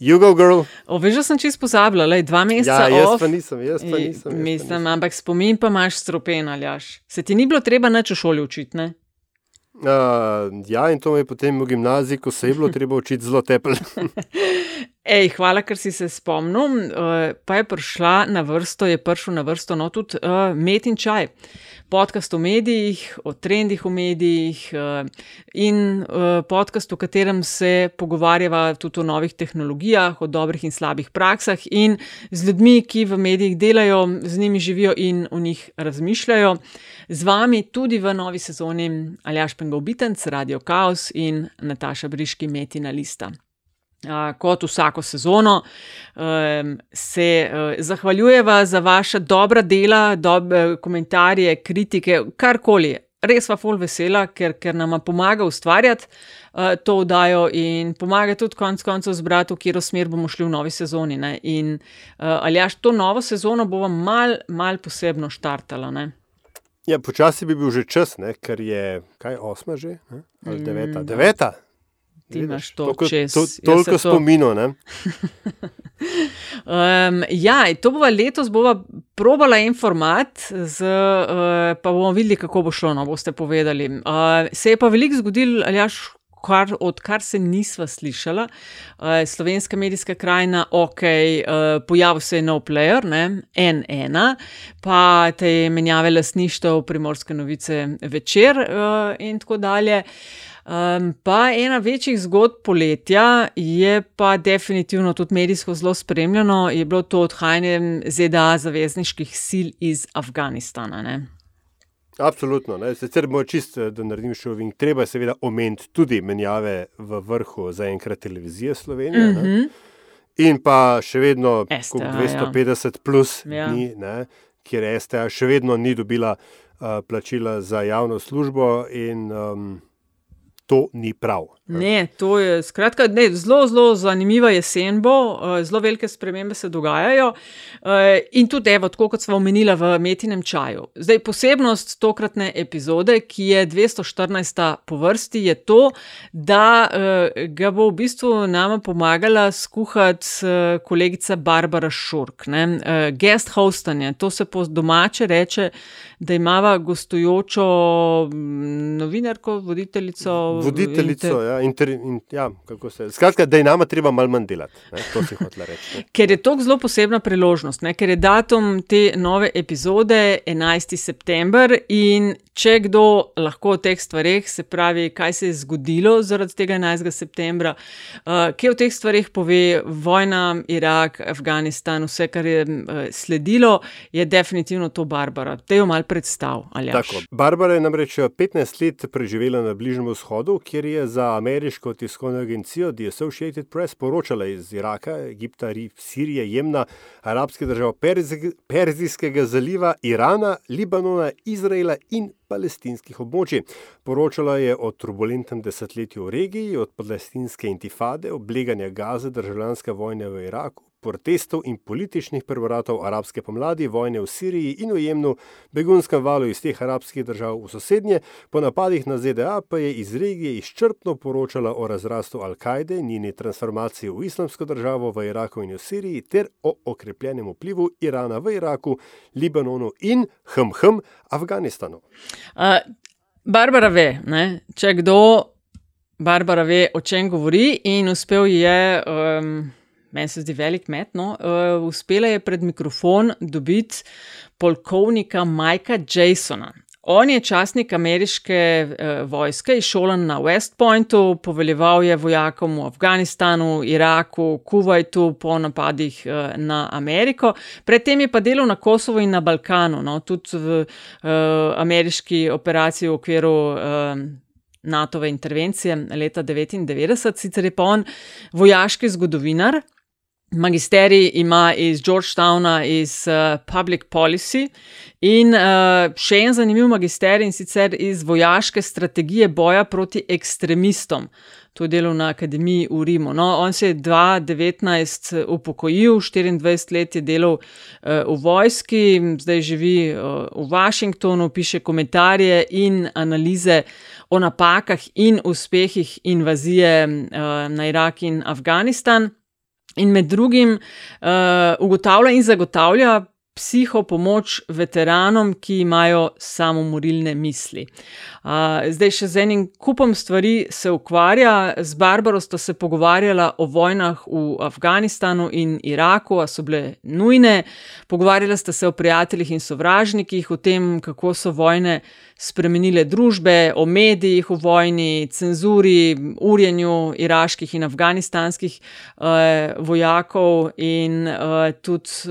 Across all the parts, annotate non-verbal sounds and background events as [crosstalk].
Jugo girl. Da sem čist pozabila, le dva meseca. Ja, jaz off. pa nisem, jaz pa nisem. jaz pa Mislim, nisem. ampak spomin pa imaš stropen ali jaš. Se ti ni bilo treba nič v šoli učiti, ne? Uh, ja, in to me je potem v gimnaziji, ko se je bilo [laughs] treba učiti zelo tepel. [laughs] Ej, hvala, ker si se spomnil. Uh, pa je prišla na vrsto, je prišel na vrsto no, tudi uh, Met in Čaj. Podcast o medijih, o trendih v medijih uh, in uh, podcast, v katerem se pogovarjava tudi o novih tehnologijah, o dobrih in slabih praksah in z ljudmi, ki v medijih delajo, z njimi živijo in o njih razmišljajo. Z vami tudi v novi sezoni Aljaš Pengovitenc, Radio Chaos in Nataša Briški, Metina Lista. Kot vsako sezono, um, se uh, zahvaljujeva za vaša dobra dela, dobre komentarje, kritike, karkoli. Res pa ful vesela, ker, ker nam pomaga ustvarjati uh, to oddajo in pomaga tudi konec koncev zbrati, v katero smer bomo šli v novi sezoni. Ne? In uh, ali jaš to novo sezono bomo mal, mal posebno štartala. Ne? Ja, počasi bi bil že čas, ne, ker je kaj osma že, ne? ali deveta. Mm, Deveta. Ti Vidiš, imaš to toliko- čez, to- se Toliko to- spominov, ne? [laughs] Um, ja, to bova letos bova probala en format, z, uh, pa bomo videli, kako bo šlo. No, boste povedali. Uh, se je pa veliko zgodilo, ali jaš. Kar, odkar se nisva slišala, uh, slovenska medijska krajina, ok, uh, pojavil se je nov player, ne, N1, pa te menjave lasništev, primorske novice večer uh, in tako dalje. Um, pa ena večjih zgodb poletja je pa definitivno tudi medijsko zelo spremljeno, je bilo to odhajanje ZDA zavezniških sil iz Afganistana. Ne? Absolutno. Ne. Sicer bomo čist, eh, da naredim šoving. Treba je seveda omeniti tudi menjave v vrhu zaenkrat televizije Slovenije. Mm Mhm. -hmm. In pa še vedno STA, koliko, ja. 250 plus ja. dni, ne, kjer STA še vedno ni dobila uh, plačila za javno službo in um, to ni prav. Ne, to je skratka, ne, zelo, zelo zanimiva jesen bo, uh, zelo velike spremembe se dogajajo. Uh, in tudi, evo, tako kot smo omenili v Metinem čaju. Zdaj, posebnost tokratne epizode, ki je 214. po vrsti, je to, da uh, ga bo v bistvu nama pomagala skuhati uh, kolegica Barbara Šurk, ne, guest hostanje. To se po domače reče, da imava gostujočo mm, novinarko, voditeljico. Voditeljico, inter- ja, inter, in, ja, kako se. Skratka, da je nama treba malo manj delati. Ne, to si hotel reči. ne. Ker je to zelo posebna priložnost, ne? ker je datum te nove epizode 11. september in če kdo lahko o teh stvareh, se pravi, kaj se je zgodilo zaradi tega 11. septembra, uh, kaj o teh stvareh pove vojna, Irak, Afganistan, vse, kar je uh, sledilo, je definitivno to Barbara. Te jo mal predstav, Tako. Barbara je namreč 15 let preživela na Bližnjem vzhodu, kjer je za ameriško tiskovno agencijo The Associated Press poročala iz Iraka, Egipta, Ri- Sirije, Jemna, arabskih držav, Perzi- Perzijskega zaliva, Irana, Libanona, Izraela in palestinskih območij. Poročala je o turbulentnem desetletju v regiji, od palestinske intifade, obleganja Gaze, državljanske vojne v Iraku, protestov in političnih prevoratov arabske pomladi, vojne v Siriji in v Jemnu, begunskem valu iz teh arabskih držav v sosednje, po napadih na ZDA pa je iz regije izčrpno poročala o razrastu Al-Kaide, njeni transformaciji v islamsko državo v Iraku in v Siriji ter o okrepljenem vplivu Irana v Iraku, Libanonu in hm hm Afganistanu. Uh, Barbara ve, ne? če kdo, Barbara ve, o čem govori, in uspel je, um, meni se zdi velik met, no, uh, uspela je pred mikrofon dobiti polkovnika Majka Jasona. On je časnik ameriške eh, vojske, izšolan na West Pointu, poveljeval je vojakom v Afganistanu, Iraku, Kuwaitu po napadih eh, na Ameriko. Predtem je pa delal na Kosovo in na Balkanu, no, tudi v eh, ameriški operaciji v okviru. Eh, NATO-ve intervencije leta 1999, sicer je pa on vojaški zgodovinar, magisterij ima iz Georgetowna, iz uh, Public Policy in uh, še en zanimiv magisterij in sicer iz vojaške strategije boja proti ekstremistom. To je delal na akademiji v Rimu. No, on se je 2019 upokojil, 24 let je delal uh, v vojski, zdaj živi uh, v Washingtonu, piše komentarje in analize o napakah in uspehih invazije uh, na Irak in Afganistan. In med drugim uh, ugotavlja in zagotavlja psihopomoč veteranom, ki imajo samomorilne misli. Uh, zdaj, še z enim kupom stvari se ukvarja, z Barbaro sta se pogovarjala o vojnah v Afganistanu in Iraku, a so bile nujne. Pogovarjala sta se o prijateljih in sovražnikih, o tem, kako so vojne spremenile družbe, o medijih v vojni, cenzuri, urjenju iraških in afganistanskih uh, vojakov in uh, tudi.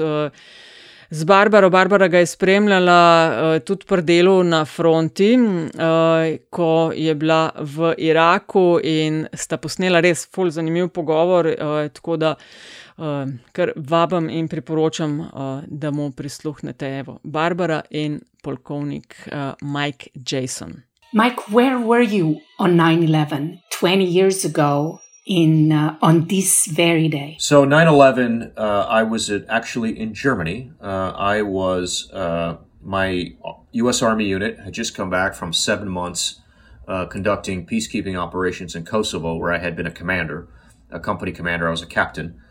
Z Barbaro. Barbara ga je spremljala uh, tudi pri delu na fronti, uh, ko je bila v Iraku in sta posnela res fulj zanimiv pogovor. Uh, tako da uh, kar vabim in priporočam, uh, da mu prisluhnete. Evo, Barbara in polkovnik uh, Mike Jason. Mike, where were you on 9 11 20 years ago? In uh, on this very day? So 9/11, uh, I was at, actually in Germany. Uh, I was uh, my U.S. Army unit had just come back from seven months uh, conducting peacekeeping operations in Kosovo, where I had been a commander, a company commander. I was a captain,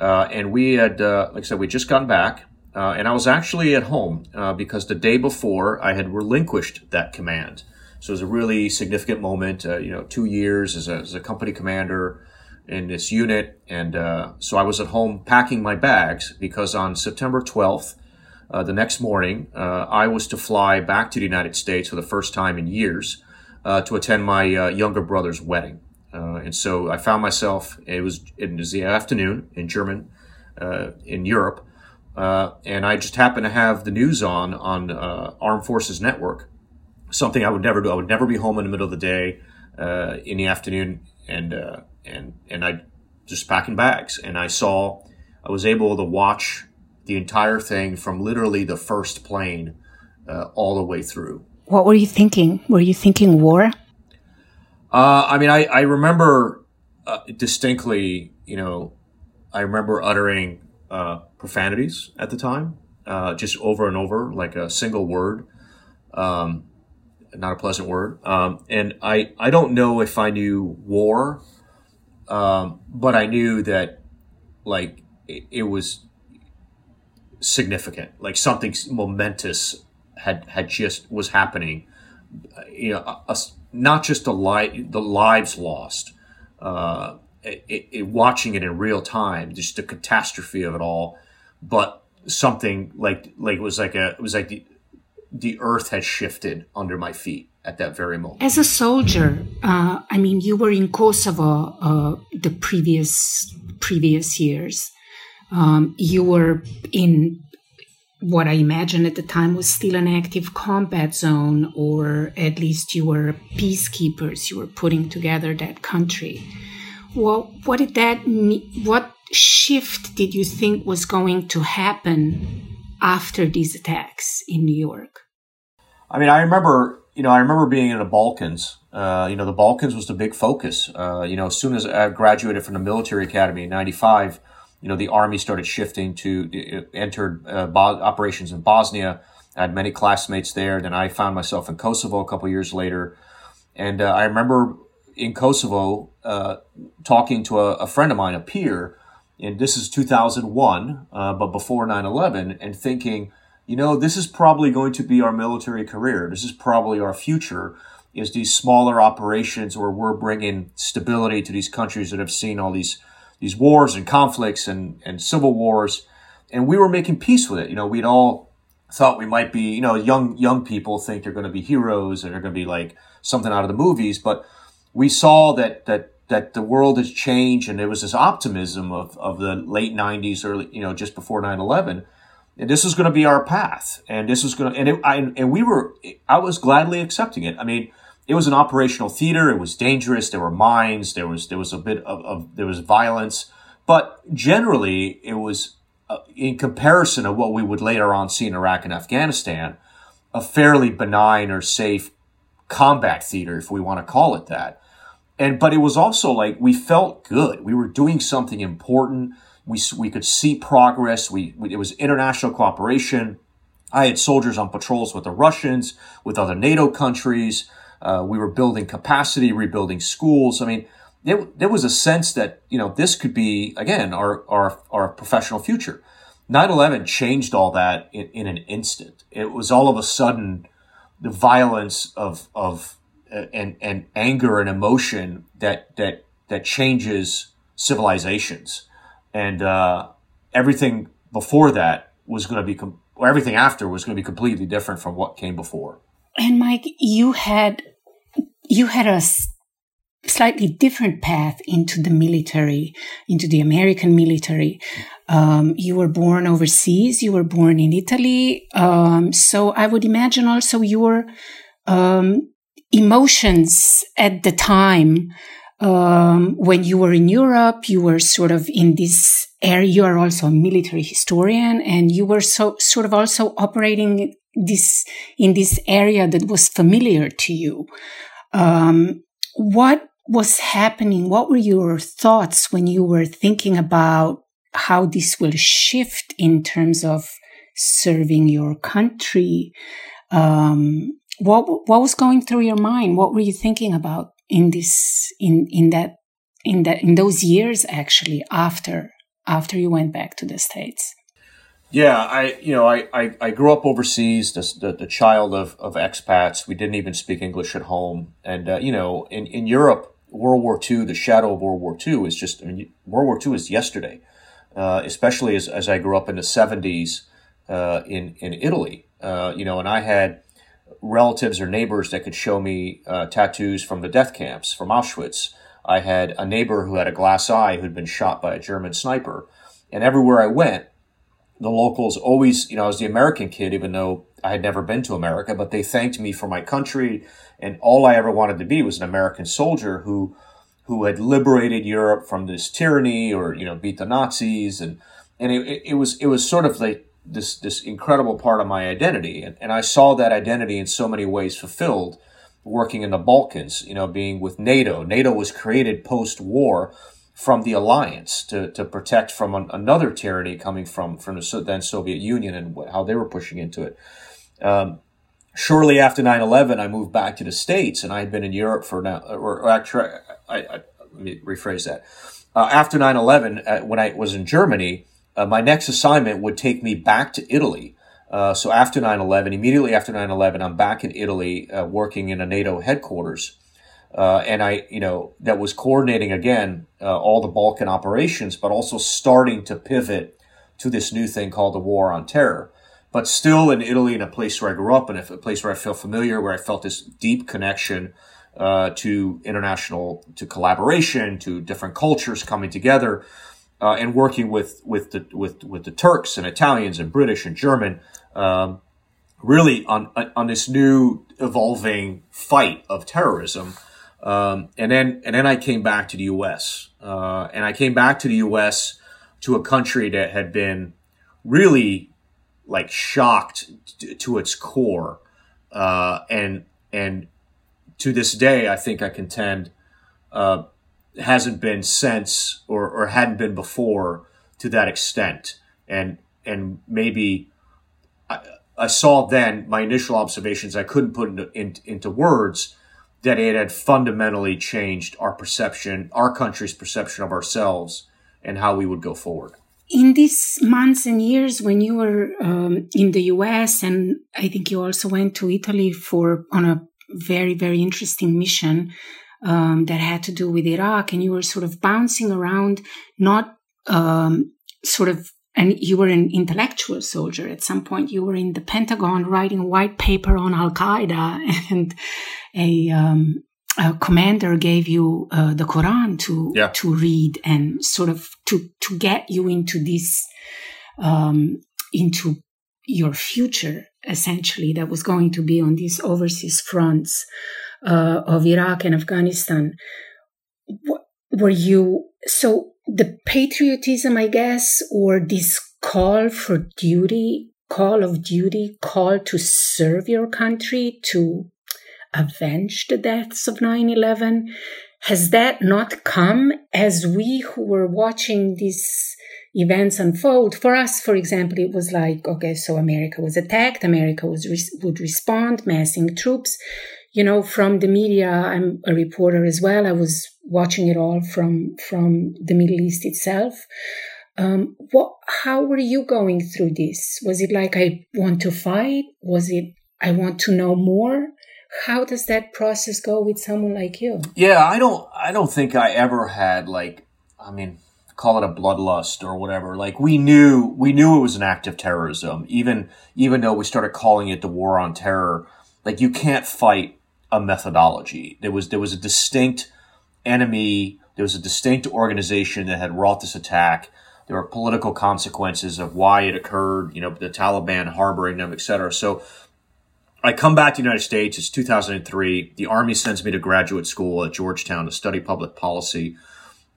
uh, and we had, like I said, we just gotten back. and I was actually at home because the day before I had relinquished that command. So it was a really significant moment. Uh, you know, two years as a, as a, company commander in this unit, and uh, so I was at home packing my bags because on September 12th, uh, the next morning, uh, I was to fly back to the United States for the first time in years uh, to attend my uh, younger brother's wedding. and so I found myself. It was it was the afternoon in German, in Europe. and I just happened to have the news on on Armed Forces Network, something I would never do. I would never be home in the middle of the day, uh, in the afternoon, and uh, and and I just packing bags. And I saw, I was able to watch the entire thing from literally the first plane uh, all the way through. What were you thinking? Were you thinking war? Uh, I mean, I I remember uh, distinctly. You know, I remember uttering uh, profanities at the time, just over and over, like a single word. Um, not a pleasant word. Um, and I, I don't know if I knew war, um, but I knew that like it, it, was significant, like something momentous had had just was happening. You know, a, not just the li- the lives lost, uh, it, it, watching it in real time, just the catastrophe of it all, but something like like it was like a it was like the the earth had shifted under my feet at that very moment. As a soldier, uh, I mean, you were in Kosovo uh, the previous previous years. Um, you were in what I imagine at the time was still an active combat zone, or at least you were peacekeepers. You were putting together that country. Well, what did that? What shift did you think was going to happen after these attacks in New York? I mean, I remember, you know, I remember being in the Balkans. Uh, you know, the Balkans was the big focus. Uh, you know, as soon as I graduated from the military academy in '95, you know, the army started shifting to entered uh, bo- operations in Bosnia. I had many classmates there. Then I found myself in Kosovo a couple years later, and uh, I remember in Kosovo uh, talking to a, a, friend of mine, a peer, and this is 2001, uh, but before 9/11, and thinking you know, this is probably going to be our military career. This is probably our future is these smaller operations where we're bringing stability to these countries that have seen all these these wars and conflicts and, and civil wars. And we were making peace with it. You know, we'd all thought we might be, you know, young young people think they're going to be heroes and they're going to be like something out of the movies, but we saw that that that the world has changed and there was this optimism of, of the late 90s early you know just before 9-11 and this was going to be our path. And this was going to and it, I, and we were i was gladly accepting it. I mean it was an operational theater. It was dangerous. There were mines. There was there was a bit of, of there was violence. But generally it was uh, in comparison of what we would later on see in iraq and afghanistan a fairly benign or safe combat theater if we want to call it that. And but it was also like we felt good. We were doing something important we, we could see progress. We, we, it was international cooperation. I had soldiers on patrols with the Russians, with other NATO countries. Uh, we were building capacity, rebuilding schools. I mean, there, there was a sense that you know this could be again our our our professional future. 9/11 changed all that in, in an instant. It was all of a sudden the violence of of uh, and and anger and emotion that that that changes civilizations, and uh, everything before that was going to be com- or everything after was going to be completely different from what came before. And Mike, you had you had a slightly different path into the military, into the American military. Um, you were born overseas. You were born in Italy. Um, so I would imagine also your um, emotions at the time um, when you were in Europe. You were sort of in this area. You are also a military historian, and you were so sort of also operating this in this area that was familiar to you. Um, what was happening? What were your thoughts when you were thinking about how this will shift in terms of serving your country? Um, what what was going through your mind? What were you thinking about in this in in that in that in those years actually after after you went back to the states? Yeah, I you know I I, I grew up overseas, the, the, the child of, of expats. We didn't even speak English at home, and uh, you know in in Europe World War II, the shadow of World War II is just, I mean, World War II is yesterday, uh, especially as, as I grew up in the 70s uh, in, in Italy. Uh, you know, and I had relatives or neighbors that could show me uh, tattoos from the death camps, from Auschwitz. I had a neighbor who had a glass eye who'd been shot by a German sniper. And everywhere I went, the locals always, you know, I was the American kid, even though I had never been to America, but they thanked me for my country. And all I ever wanted to be was an American soldier who, who had liberated Europe from this tyranny or, you know, beat the Nazis. And, and it, it was, it was sort of like this, this incredible part of my identity. And, and I saw that identity in so many ways fulfilled working in the Balkans, you know, being with NATO. NATO was created post war from the alliance to, to protect from an, another tyranny coming from, from the then Soviet Union and how they were pushing into it. Um, shortly after 9-11, I moved back to the States and I had been in Europe for now, or, actually, I, I, let me rephrase that. Uh, after 9-11, uh, when I was in Germany, uh, my next assignment would take me back to Italy. Uh, so after 9-11, immediately after 9-11, I'm back in Italy uh, working in a NATO headquarters. Uh, and I, you know, that was coordinating again all the Balkan operations, but also starting to pivot to this new thing called the War on Terror but still in Italy, in a place where I grew up, and a place where I felt familiar, where I felt this deep connection uh, to international, to collaboration, to different cultures coming together, uh, and working with with the with with the Turks and Italians and British and German, um, really on on this new evolving fight of terrorism. Um, and then and then I came back to the U.S. Uh, and I came back to the U.S. to a country that had been really like shocked to its core, uh, and and to this day, I think I contend uh, hasn't been since or, or hadn't been before to that extent, and and maybe I, I saw then my initial observations I couldn't put into, in, into words that it had fundamentally changed our perception, our country's perception of ourselves, and how we would go forward. In these months and years when you were um, in the US, and I think you also went to Italy for on a very very interesting mission um, that had to do with Iraq, and you were sort of bouncing around, not um, sort of. And you were an intellectual soldier. At some point, you were in the Pentagon writing a white paper on Al Qaeda [laughs] and a um, uh, commander gave you uh, the Quran to yeah. to read and sort of to to get you into this um, into your future essentially that was going to be on these overseas fronts uh, of Iraq and Afghanistan. Were you so the patriotism, I guess, or this call for duty, call of duty, call to serve your country, to avenge the deaths of 9 11? Has that not come as we who were watching these events unfold? For us, for example, it was like, okay, so America was attacked, America was would respond, massing troops. You know, from the media, I'm a reporter as well. I was watching it all from from the Middle East itself. Um, what? How were you going through this? Was it like I want to fight? Was it I want to know more? How does that process go with someone like you? Yeah, I don't. I don't think I ever had like. I mean, call it a bloodlust or whatever. Like we knew, we knew it was an act of terrorism. Even even though we started calling it the war on terror. Like you can't fight a methodology. There was there was a distinct enemy. There was a distinct organization that had wrought this attack. There were political consequences of why it occurred. You know, the Taliban harboring them, etc. So I come back to the United States. It's 2003. The Army sends me to graduate school at Georgetown to study public policy.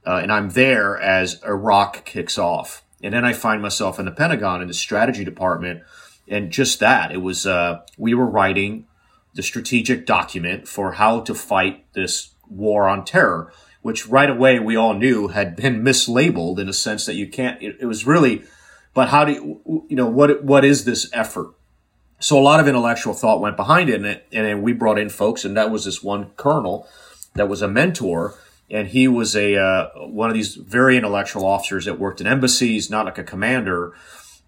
Uh, and I'm there as Iraq kicks off. And then I find myself in the Pentagon in the strategy department. And just that, it was, uh, we were writing the strategic document for how to fight this war on terror, which right away we all knew had been mislabeled in a sense that you can't, it, it was really, but how do you, you know, what, what is this effort? So a lot of intellectual thought went behind it and, it, and we brought in folks and that was this one colonel that was a mentor and he was a uh, one of these very intellectual officers that worked in embassies, not like a commander,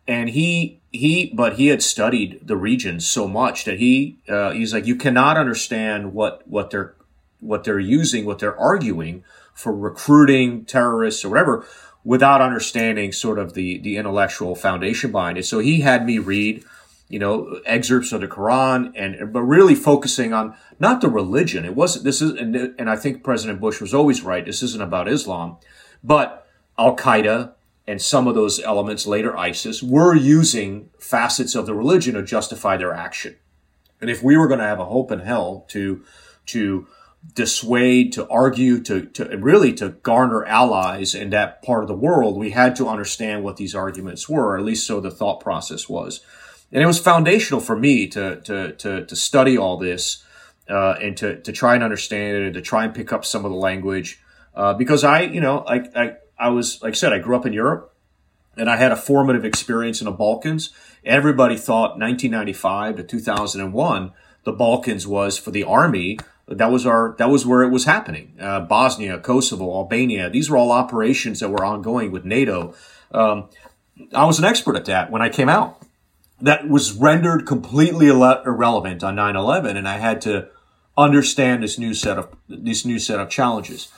and he he but he had studied the region so much that he uh, he's like you cannot understand what what they're what they're using what they're arguing for recruiting terrorists or whatever without understanding sort of the the intellectual foundation behind it. So he had me read you know excerpts of the quran and but really focusing on not the religion. It wasn't this is and, and i think president bush was always right. This isn't about islam but al-qaeda and some of those elements, later ISIS, were using facets of the religion to justify their action. And if we were going to have a hope in hell to, to dissuade, to argue, to, to really to garner allies in that part of the world, we had to understand what these arguments were, at least so the thought process was. And it was foundational for me to, to, to, to study all this, uh, and to, to try and understand it and to try and pick up some of the language. Uh, because I, you know, I, I, I was, like I said, I grew up in Europe and I had a formative experience in the Balkans. Everybody thought 1995 to 2001, the Balkans was for the army. That was our, that was where it was happening. Uh, Bosnia, Kosovo, Albania. These were all operations that were ongoing with NATO. Um, I was an expert at that when I came out. That was rendered completely irrelevant on 9/11, and I had to understand this new set of this new set of challenges.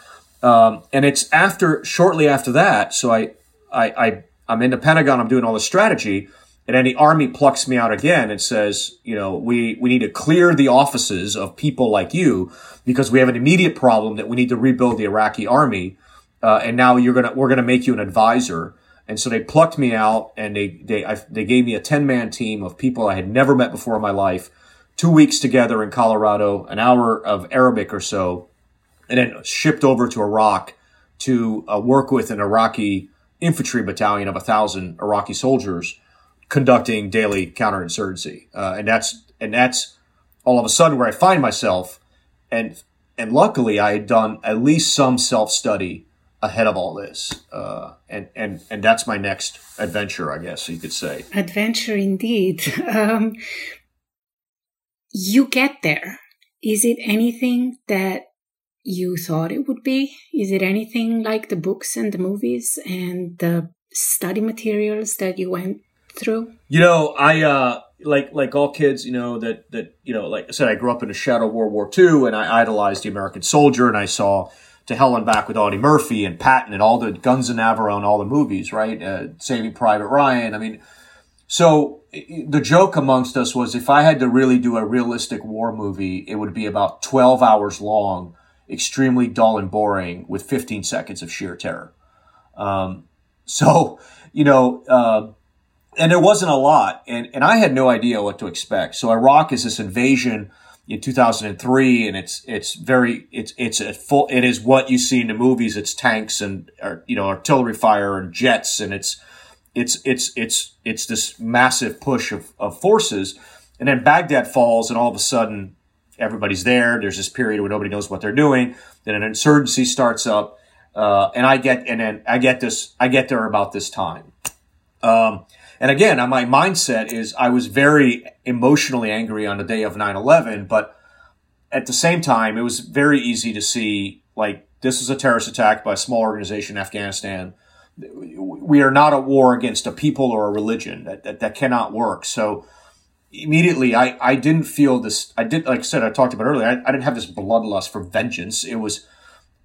Um, and it's after, shortly after that. So I, I, I, I'm in the Pentagon. I'm doing all the strategy. And then the army plucks me out again and says, you know, we, we need to clear the offices of people like you because we have an immediate problem that we need to rebuild the Iraqi army. Uh, and now you're gonna, we're gonna make you an advisor. And so they plucked me out and they, they, I, they gave me a 10 man team of people I had never met before in my life, two weeks together in Colorado, an hour of Arabic or so and then shipped over to Iraq to uh, work with an Iraqi infantry battalion of a thousand Iraqi soldiers conducting daily counterinsurgency. Uh, and that's and that's all of a sudden where I find myself. And and luckily, I had done at least some self study ahead of all this. Uh, and and and that's my next adventure, I guess you could say. Adventure indeed. [laughs] Um, you get there. Is it anything that you thought it would be? Is it anything like the books and the movies and the study materials that you went through? You know, I uh like like all kids, you know, that that you know, like I said, I grew up in the shadow of World War II and I idolized the American soldier and I saw to Hell and Back with Audie Murphy and Patton and all the Guns of Navarone all the movies, right? Uh, Saving Private Ryan. I mean, so the joke amongst us was if I had to really do a realistic war movie, it would be about 12 hours long extremely dull and boring with 15 seconds of sheer terror. Um, so, you know, uh, and there wasn't a lot, and, and I had no idea what to expect. So Iraq is this invasion in 2003, and it's it's very it's it's a full it is what you see in the movies. It's tanks and you know artillery fire and jets, and it's it's it's it's it's this massive push of, of forces, and then Baghdad falls, and all of a sudden everybody's there. There's this period where nobody knows what they're doing. Then an insurgency starts up, uh, and I get and then I get this. I get there about this time. Um, and again, my mindset is I was very emotionally angry on the day of 9/11, but at the same time, it was very easy to see like this is a terrorist attack by a small organization in Afghanistan. We are not at war against a people or a religion. That, that, that cannot work. So immediately I, I didn't feel this. I did, like I said, I talked about earlier, I, I didn't have this bloodlust for vengeance. It was,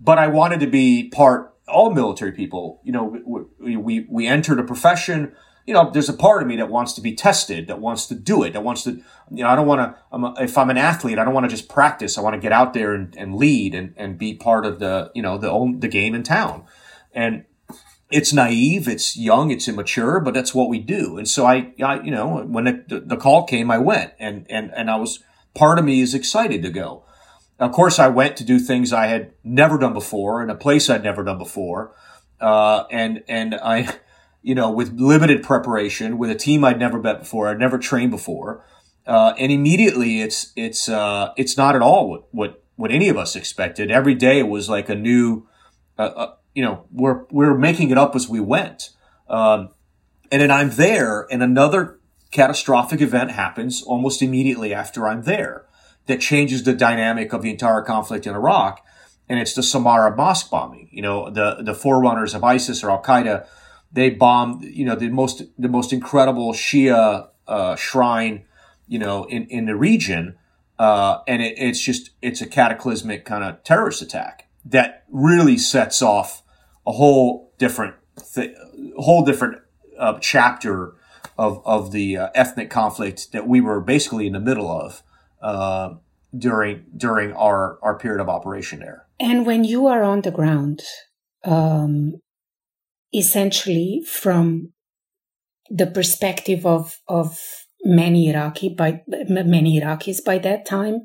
but I wanted to be part, all military people, you know, we, we, we entered a profession you know, there's a part of me that wants to be tested, that wants to do it, that wants to, you know, I don't want to, if I'm an athlete, I don't want to just practice. I want to get out there and, and lead and, and be part of the, you know, the the game in town. And it's naive, it's young, it's immature, but that's what we do. And so I, I you know, when the, the call came, I went and, and, and I was, part of me is excited to go. Of course, I went to do things I had never done before in a place I'd never done before. Uh, and, and I, [laughs] you know, with limited preparation, with a team I'd never met before, I'd never trained before, uh, and immediately it's it's uh, it's not at all what, what what any of us expected. Every day was like a new, uh you know, we're we're making it up as we went, um, and then I'm there, and another catastrophic event happens almost immediately after I'm there that changes the dynamic of the entire conflict in Iraq, and it's the Samarra mosque bombing. You know, the the forerunners of ISIS or Al Qaeda they bombed, you know, the most the most incredible Shia uh, shrine, you know, in in the region, uh, and it, it's just it's a cataclysmic kind of terrorist attack that really sets off a whole different th- whole different uh, chapter of of the uh, ethnic conflict that we were basically in the middle of uh, during during our our period of operation there. And when you are on the ground, um, essentially from the perspective of of many Iraqi by many Iraqis by that time.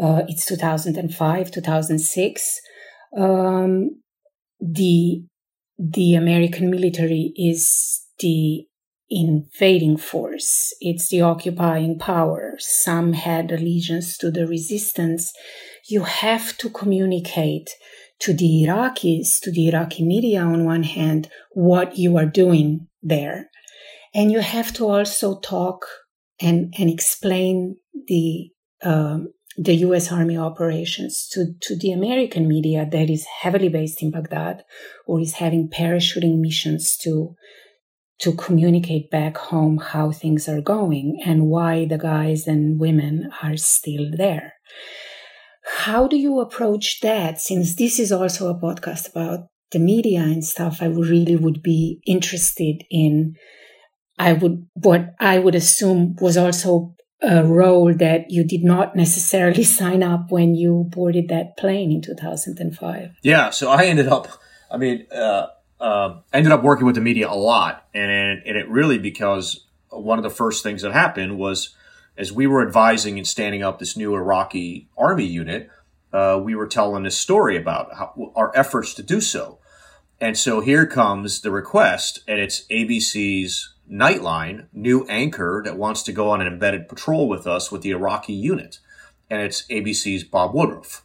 Uh, it's 2005, 2006. Um, the the American military is the invading force. It's the occupying power. Some had allegiance to the resistance. You have to communicate to the Iraqis, to the Iraqi media on one hand, what you are doing there. And you have to also talk and, and explain the, um, the U.S. Army operations to, to the American media that is heavily based in Baghdad or is having parachuting missions to, to communicate back home how things are going and why the guys and women are still there. How do you approach that? Since this is also a podcast about the media and stuff, I really would be interested in. I would what I would assume was also a role that you did not necessarily [laughs] sign up when you boarded that plane in 2005. Yeah, so I ended up. I mean, uh, uh, ended up working with the media a lot, and and it really because one of the first things that happened was as we were advising and standing up this new Iraqi army unit, uh, we were telling this story about how, our efforts to do so. And so here comes the request, and it's ABC's Nightline, new anchor that wants to go on an embedded patrol with us with the Iraqi unit. And it's ABC's Bob Woodruff.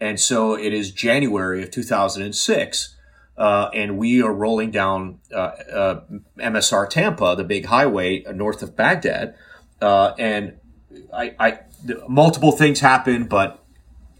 And so it is January of 2006. Uh, and we are rolling down uh, uh, MSR Tampa, the big highway north of Baghdad, uh, and I, I, multiple things happened, but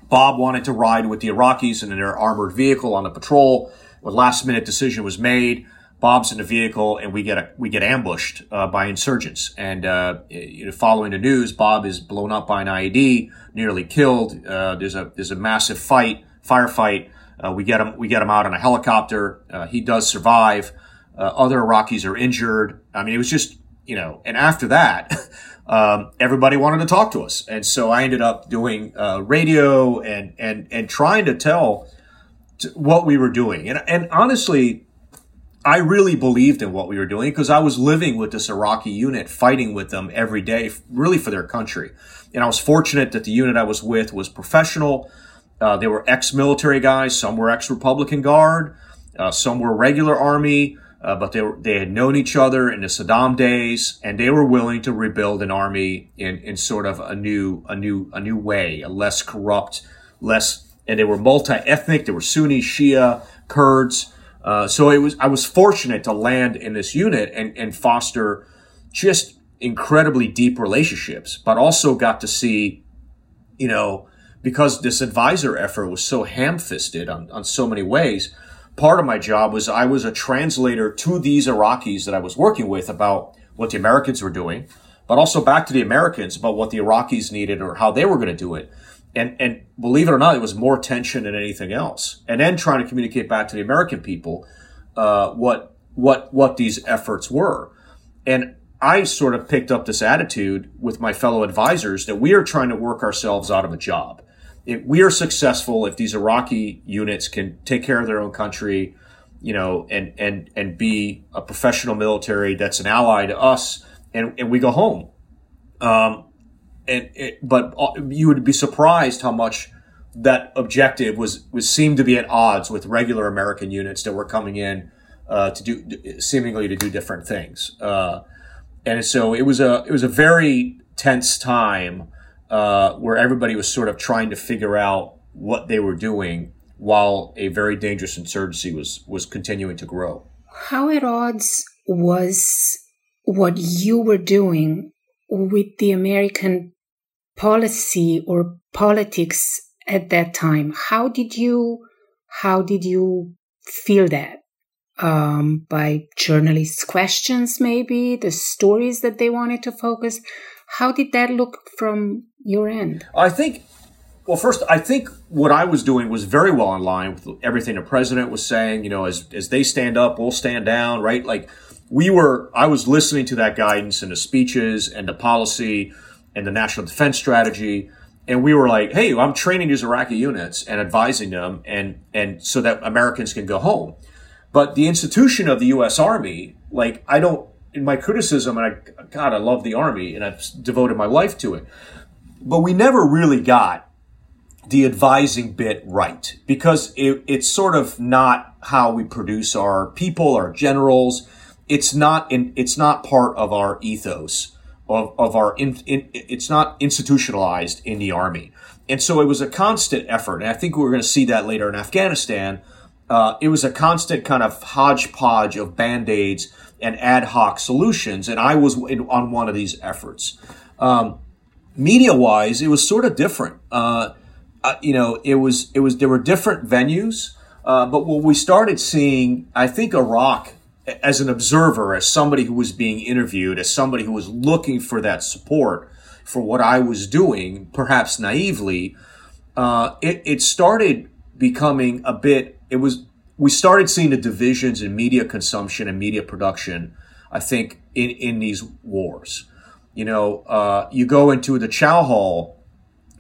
Bob wanted to ride with the Iraqis in their armored vehicle on the patrol. A last minute decision was made. Bob's in the vehicle, and we get a, we get ambushed uh, by insurgents. And uh, you know, following the news, Bob is blown up by an IED, nearly killed. Uh, there's a there's a massive fight, firefight. Uh, we get him we get him out on a helicopter. Uh, he does survive. Uh, other Iraqis are injured. I mean, it was just you know. And after that, [laughs] um, everybody wanted to talk to us, and so I ended up doing radio and and and trying to tell what we were doing. And and honestly, I really believed in what we were doing because I was living with this Iraqi unit, fighting with them every day, really for their country. And I was fortunate that the unit I was with was professional. Uh, they were ex-military guys. Some were ex-Republican Guard. Uh, some were regular Army uh, but they were, they had known each other in the Saddam days, and they were willing to rebuild an army in, in sort of a new a new a new way, a less corrupt, less and they were multi ethnic. They were Sunni, Shia, Kurds. Uh, so it was I was fortunate to land in this unit and and foster just incredibly deep relationships, but also got to see, you know, because this advisor effort was so ham-fisted on, on so many ways, part of my job was I was a translator to these Iraqis that I was working with about what the Americans were doing, but also back to the Americans about what the Iraqis needed or how they were going to do it. And, and believe it or not, it was more tension than anything else. And then trying to communicate back to the American people, uh, what, what, what these efforts were. And I sort of picked up this attitude with my fellow advisors that we are trying to work ourselves out of a job. If we are successful, if these Iraqi units can take care of their own country, you know, and, and, and be a professional military that's an ally to us, and, and we go home. Um, and it, but uh, you would be surprised how much that objective was was seemed to be at odds with regular American units that were coming in uh, to do seemingly to do different things. Uh, and so it was a it was a very tense time uh, where everybody was sort of trying to figure out what they were doing while a very dangerous insurgency was was continuing to grow. How at odds was what you were doing with the American policy or politics at that time? How did you how did you feel that? Um, by journalists' questions, maybe the stories that they wanted to focus. How did that look from your end? I think well, first, I think what I was doing was very well in line with everything the president was saying. You know, as as they stand up, we'll stand down, right? Like we were, I was listening to that guidance and the speeches and the policy and the national defense strategy. And we were like, hey, I'm training these Iraqi units and advising them and, and so that Americans can go home. But the institution of the U.S. Army, like, I don't, in my criticism, and I, God, I love the Army and I've devoted my life to it. But we never really got the advising bit right because it, it's sort of not how we produce our people, our generals it's not in, it's not part of our ethos of, of our in, in, it's not institutionalized in the army. And so it was a constant effort and i think we're going to see that later in afghanistan uh, it was a constant kind of hodgepodge of band-aids and ad hoc solutions and i was in, on one of these efforts. Um, media wise it was sort of different. Uh, uh, you know it was it was there were different venues uh, but what we started seeing i think iraq as an observer, as somebody who was being interviewed, as somebody who was looking for that support for what I was doing, perhaps naively, uh, it, it started becoming a bit, it was, we started seeing the divisions in media consumption and media production, I think, in, in these wars. You know, uh, you go into the chow hall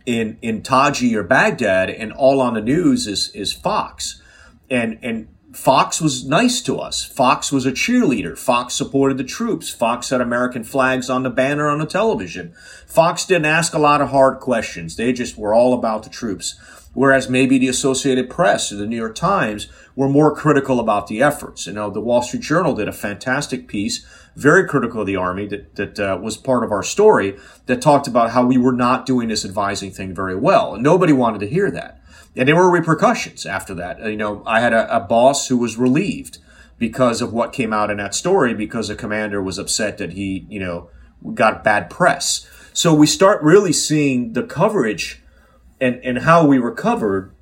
in, in Taji or Baghdad, and all on the news is, is Fox. And, and Fox was nice to us. Fox was a cheerleader. Fox supported the troops. Fox had American flags on the banner on the television. Fox didn't ask a lot of hard questions. They just were all about the troops. Whereas maybe the Associated Press or the New York Times were more critical about the efforts. You know, the Wall Street Journal did a fantastic piece, very critical of the Army that, that uh, was part of our story that talked about how we were not doing this advising thing very well. And nobody wanted to hear that. And there were repercussions after that. You know, I had a, a boss who was relieved because of what came out in that story because the commander was upset that he, you know, got bad press. So we start really seeing the coverage and, and how we were covered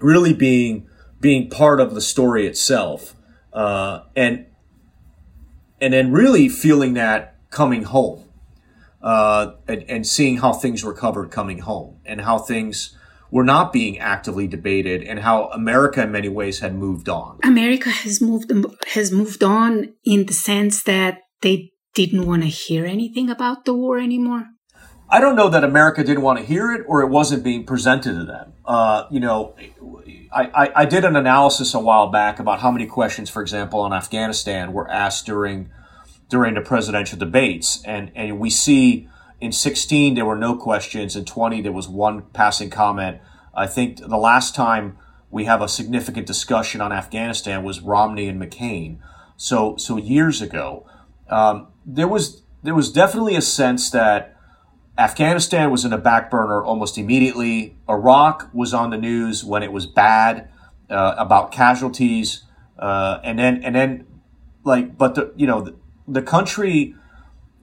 really being being part of the story itself. Uh, and and then really feeling that coming home. Uh, and, and seeing how things were covered coming home and how things were not being actively debated and how America in many ways had moved on. America has moved has moved on in the sense that they didn't want to hear anything about the war anymore. I don't know that America didn't want to hear it or it wasn't being presented to them. Uh, you know, I, I, I, did an analysis a while back about how many questions, for example, on Afghanistan were asked during during the presidential debates, and and we see in 16, there were no questions. In 20, there was one passing comment. I think the last time we have a significant discussion on Afghanistan was Romney and McCain. So, so years ago, um, there was there was definitely a sense that Afghanistan was in a back burner almost immediately. Iraq was on the news when it was bad uh, about casualties, uh, and then and then like, but the you know the, the country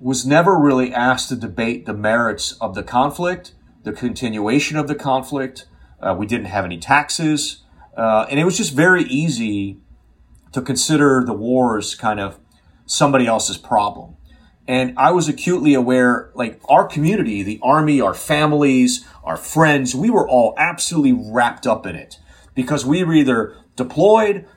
was never really asked to debate the merits of the conflict the continuation of the conflict. Uh, we didn't have any taxes. Uh, and it was just very easy to consider the wars kind of somebody else's problem. And I was acutely aware, like our community, the army, our families, our friends, we were all absolutely wrapped up in it because we were either deployed,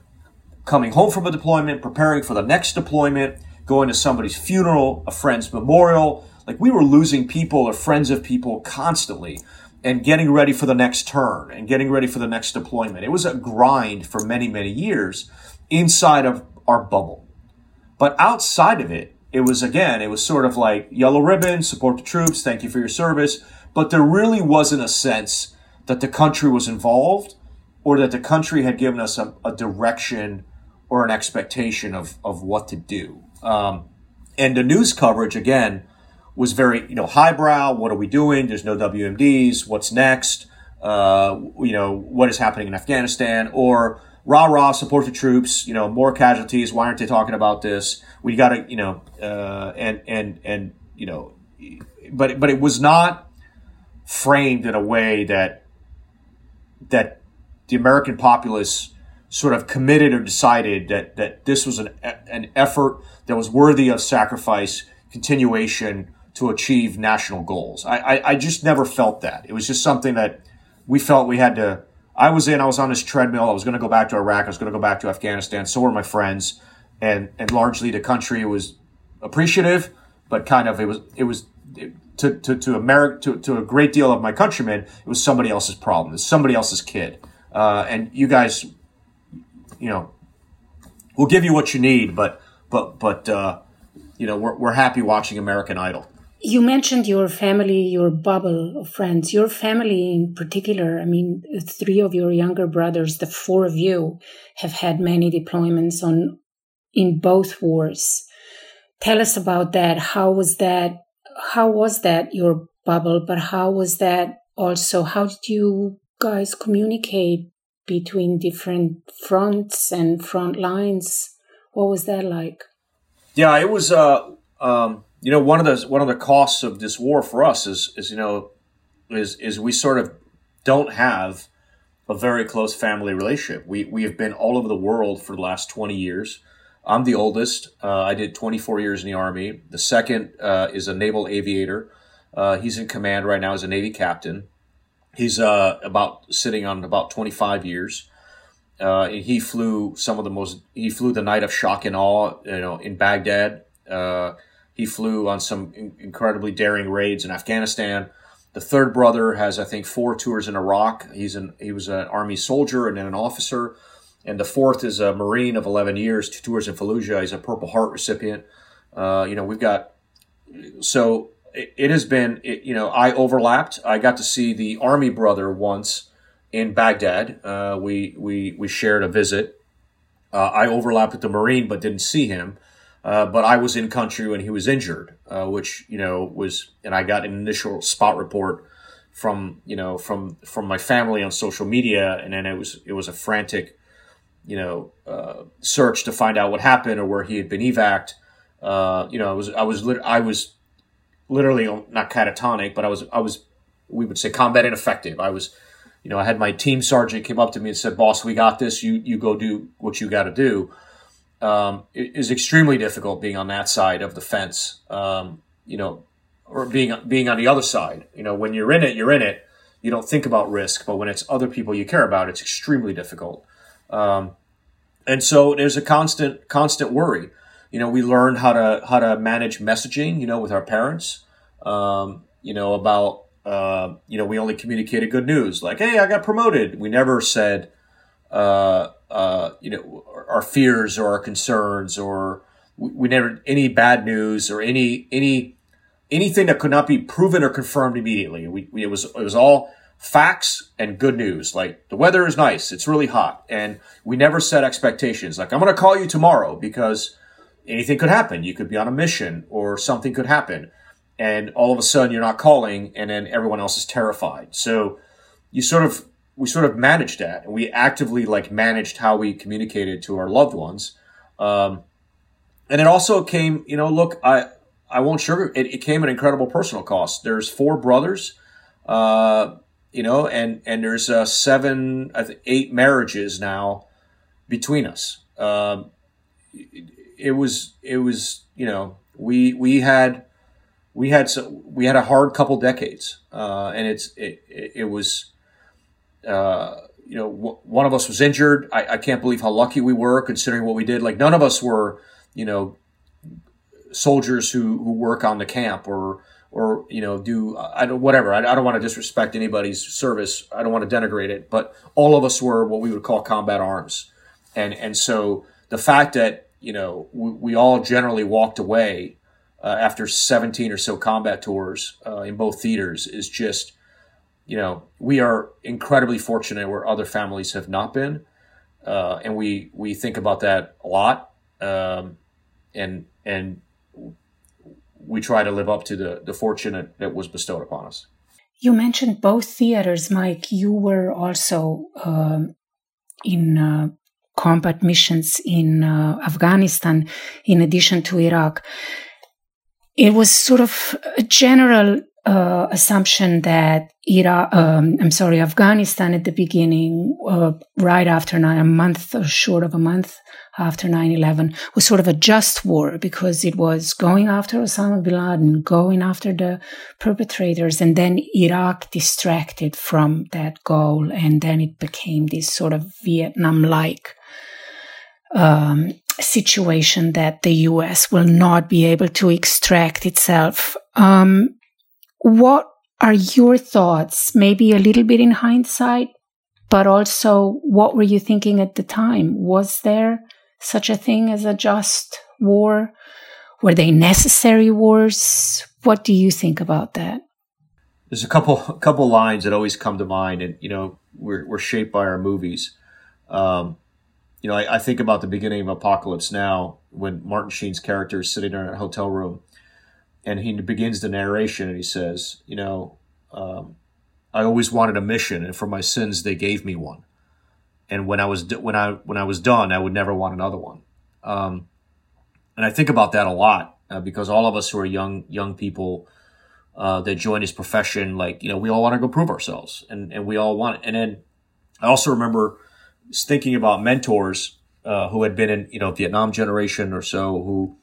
coming home from a deployment, preparing for the next deployment, going to somebody's funeral, a friend's memorial. Like we were losing people or friends of people constantly and getting ready for the next turn and getting ready for the next deployment. It was a grind for many, many years inside of our bubble. But outside of it, it was again, it was sort of like yellow ribbon, support the troops, thank you for your service. But there really wasn't a sense that the country was involved or that the country had given us a, a direction or an expectation of, of what to do. Um, and the news coverage, again, was very, you know, highbrow. What are we doing? There's no WMDs. What's next? Uh, you know, what is happening in Afghanistan? Or rah rah, support the troops. You know, more casualties. Why aren't they talking about this? We got to, you know, uh, and and and you know, but but it was not framed in a way that that the American populace sort of committed or decided that that this was an an effort that was worthy of sacrifice, continuation to achieve national goals. I, I, I just never felt that. It was just something that we felt we had to. I was in. I was on this treadmill. I was going to go back to Iraq. I was going to go back to Afghanistan. So were my friends, and and largely the country was appreciative, but kind of it was it was. It, to, to, to America, to, to a great deal of my countrymen, it was somebody else's problem. It's somebody else's kid. Uh, and you guys, you know, we'll give you what you need, but, but, but, uh, you know, we're, we're happy watching American Idol. You mentioned your family, your bubble of friends, your family in particular. I mean, three of your younger brothers, the four of you, have had many deployments on in both wars. Tell us about that. How was that? How was that your bubble? But how was that also? How did you guys communicate between different fronts and front lines? What was that like? Yeah, it was. Uh, um, you know, one of the one of the costs of this war for us is is you know is is we sort of don't have a very close family relationship. We we have been all over the world for the last twenty years. I'm the oldest. Uh, I did 24 years in the Army. The second uh, is a naval aviator. Uh, he's in command right now as a Navy captain. He's uh, about sitting on about 25 years. Uh, he flew some of the most. He flew the night of shock and awe, you know, in Baghdad. Uh, he flew on some in- incredibly daring raids in Afghanistan. The third brother has, I think, four tours in Iraq. He's an he was an army soldier and then an officer. And the fourth is a Marine of 11 years, two tours in Fallujah. He's a Purple Heart recipient. Uh, you know, we've got so it, it has been. It, you know, I overlapped. I got to see the Army brother once in Baghdad. Uh, we we we shared a visit. Uh, I overlapped with the Marine, but didn't see him. Uh, but I was in country when he was injured, uh, which you know was, and I got an initial spot report from you know from from my family on social media, and then it was it was a frantic, you know, uh, search to find out what happened or where he had been evac. Uh, you know, I was I was lit- I was literally not catatonic, but I was I was we would say combat ineffective. I was, you know, I had my team sergeant came up to me and said, "Boss, we got this. You you go do what you got to do." um, is extremely difficult being on that side of the fence. Um, you know, or being being on the other side. You know, when you're in it, you're in it. You don't think about risk, but when it's other people you care about, it's extremely difficult. Um, and so there's a constant constant worry. You know, we learned how to how to manage messaging. You know, with our parents. Um, you know about uh, you know we only communicated good news, like hey, I got promoted. We never said. Uh, uh, you know, our fears or our concerns, or we, we never any bad news or any any anything that could not be proven or confirmed immediately. We, we, it was it was all facts and good news. Like the weather is nice, it's really hot, and we never set expectations. Like I'm going to call you tomorrow because anything could happen. You could be on a mission or something could happen, and all of a sudden you're not calling, and then everyone else is terrified. So you sort of we sort of managed that and we actively like managed how we communicated to our loved ones um, and it also came you know look i i won't sugar it, it came at incredible personal cost there's four brothers Uh, you know, and and there's uh, seven, I eight marriages now between us. Um, it, it was it was you know we we had we had some, we had a hard couple decades, uh, and it's it, it, it was uh, you know w- one of us was injured. I, I can't believe how lucky we were considering what we did. Like none of us were you know soldiers who who work on the camp or or you know do I don't whatever. I, I don't want to disrespect anybody's service. I don't want to denigrate it, but all of us were what we would call combat arms, and and so the fact that you know we, we all generally walked away uh, after 17 or so combat tours uh, in both theaters is just, you know, we are incredibly fortunate where other families have not been. Uh, and we, we think about that a lot. Um, and, and we try to live up to the, the fortune that was bestowed upon us. You mentioned both theaters, Mike. You were also um, in uh, combat missions in uh, Afghanistan, in addition to Iraq it was sort of a general uh, assumption that Iraq, um, I'm sorry, Afghanistan at the beginning, uh, right after nine, a month or short of a month after 9-11 was sort of a just war because it was going after Osama bin Laden, going after the perpetrators, and then Iraq distracted from that goal. And then it became this sort of Vietnam-like um, situation that the US will not be able to extract itself. Um, what are your thoughts, maybe a little bit in hindsight, but also what were you thinking at the time? Was there such a thing as a just war? Were they necessary wars? What do you think about that? There's a couple a couple lines that always come to mind, and you know we're we're shaped by our movies. Um, you know, I, I, think about the beginning of Apocalypse Now when Martin Sheen's character is sitting in a hotel room and he begins the narration and he says, you know, um, I always wanted a mission and for my sins they gave me one. And when I was when I when I was done, I would never want another one. Um, and I think about that a lot uh, because all of us who are young young people uh, that join this profession, like you know, we all want to go prove ourselves, and and we all want. It. And then I also remember thinking about mentors uh, who had been in you know Vietnam generation or so who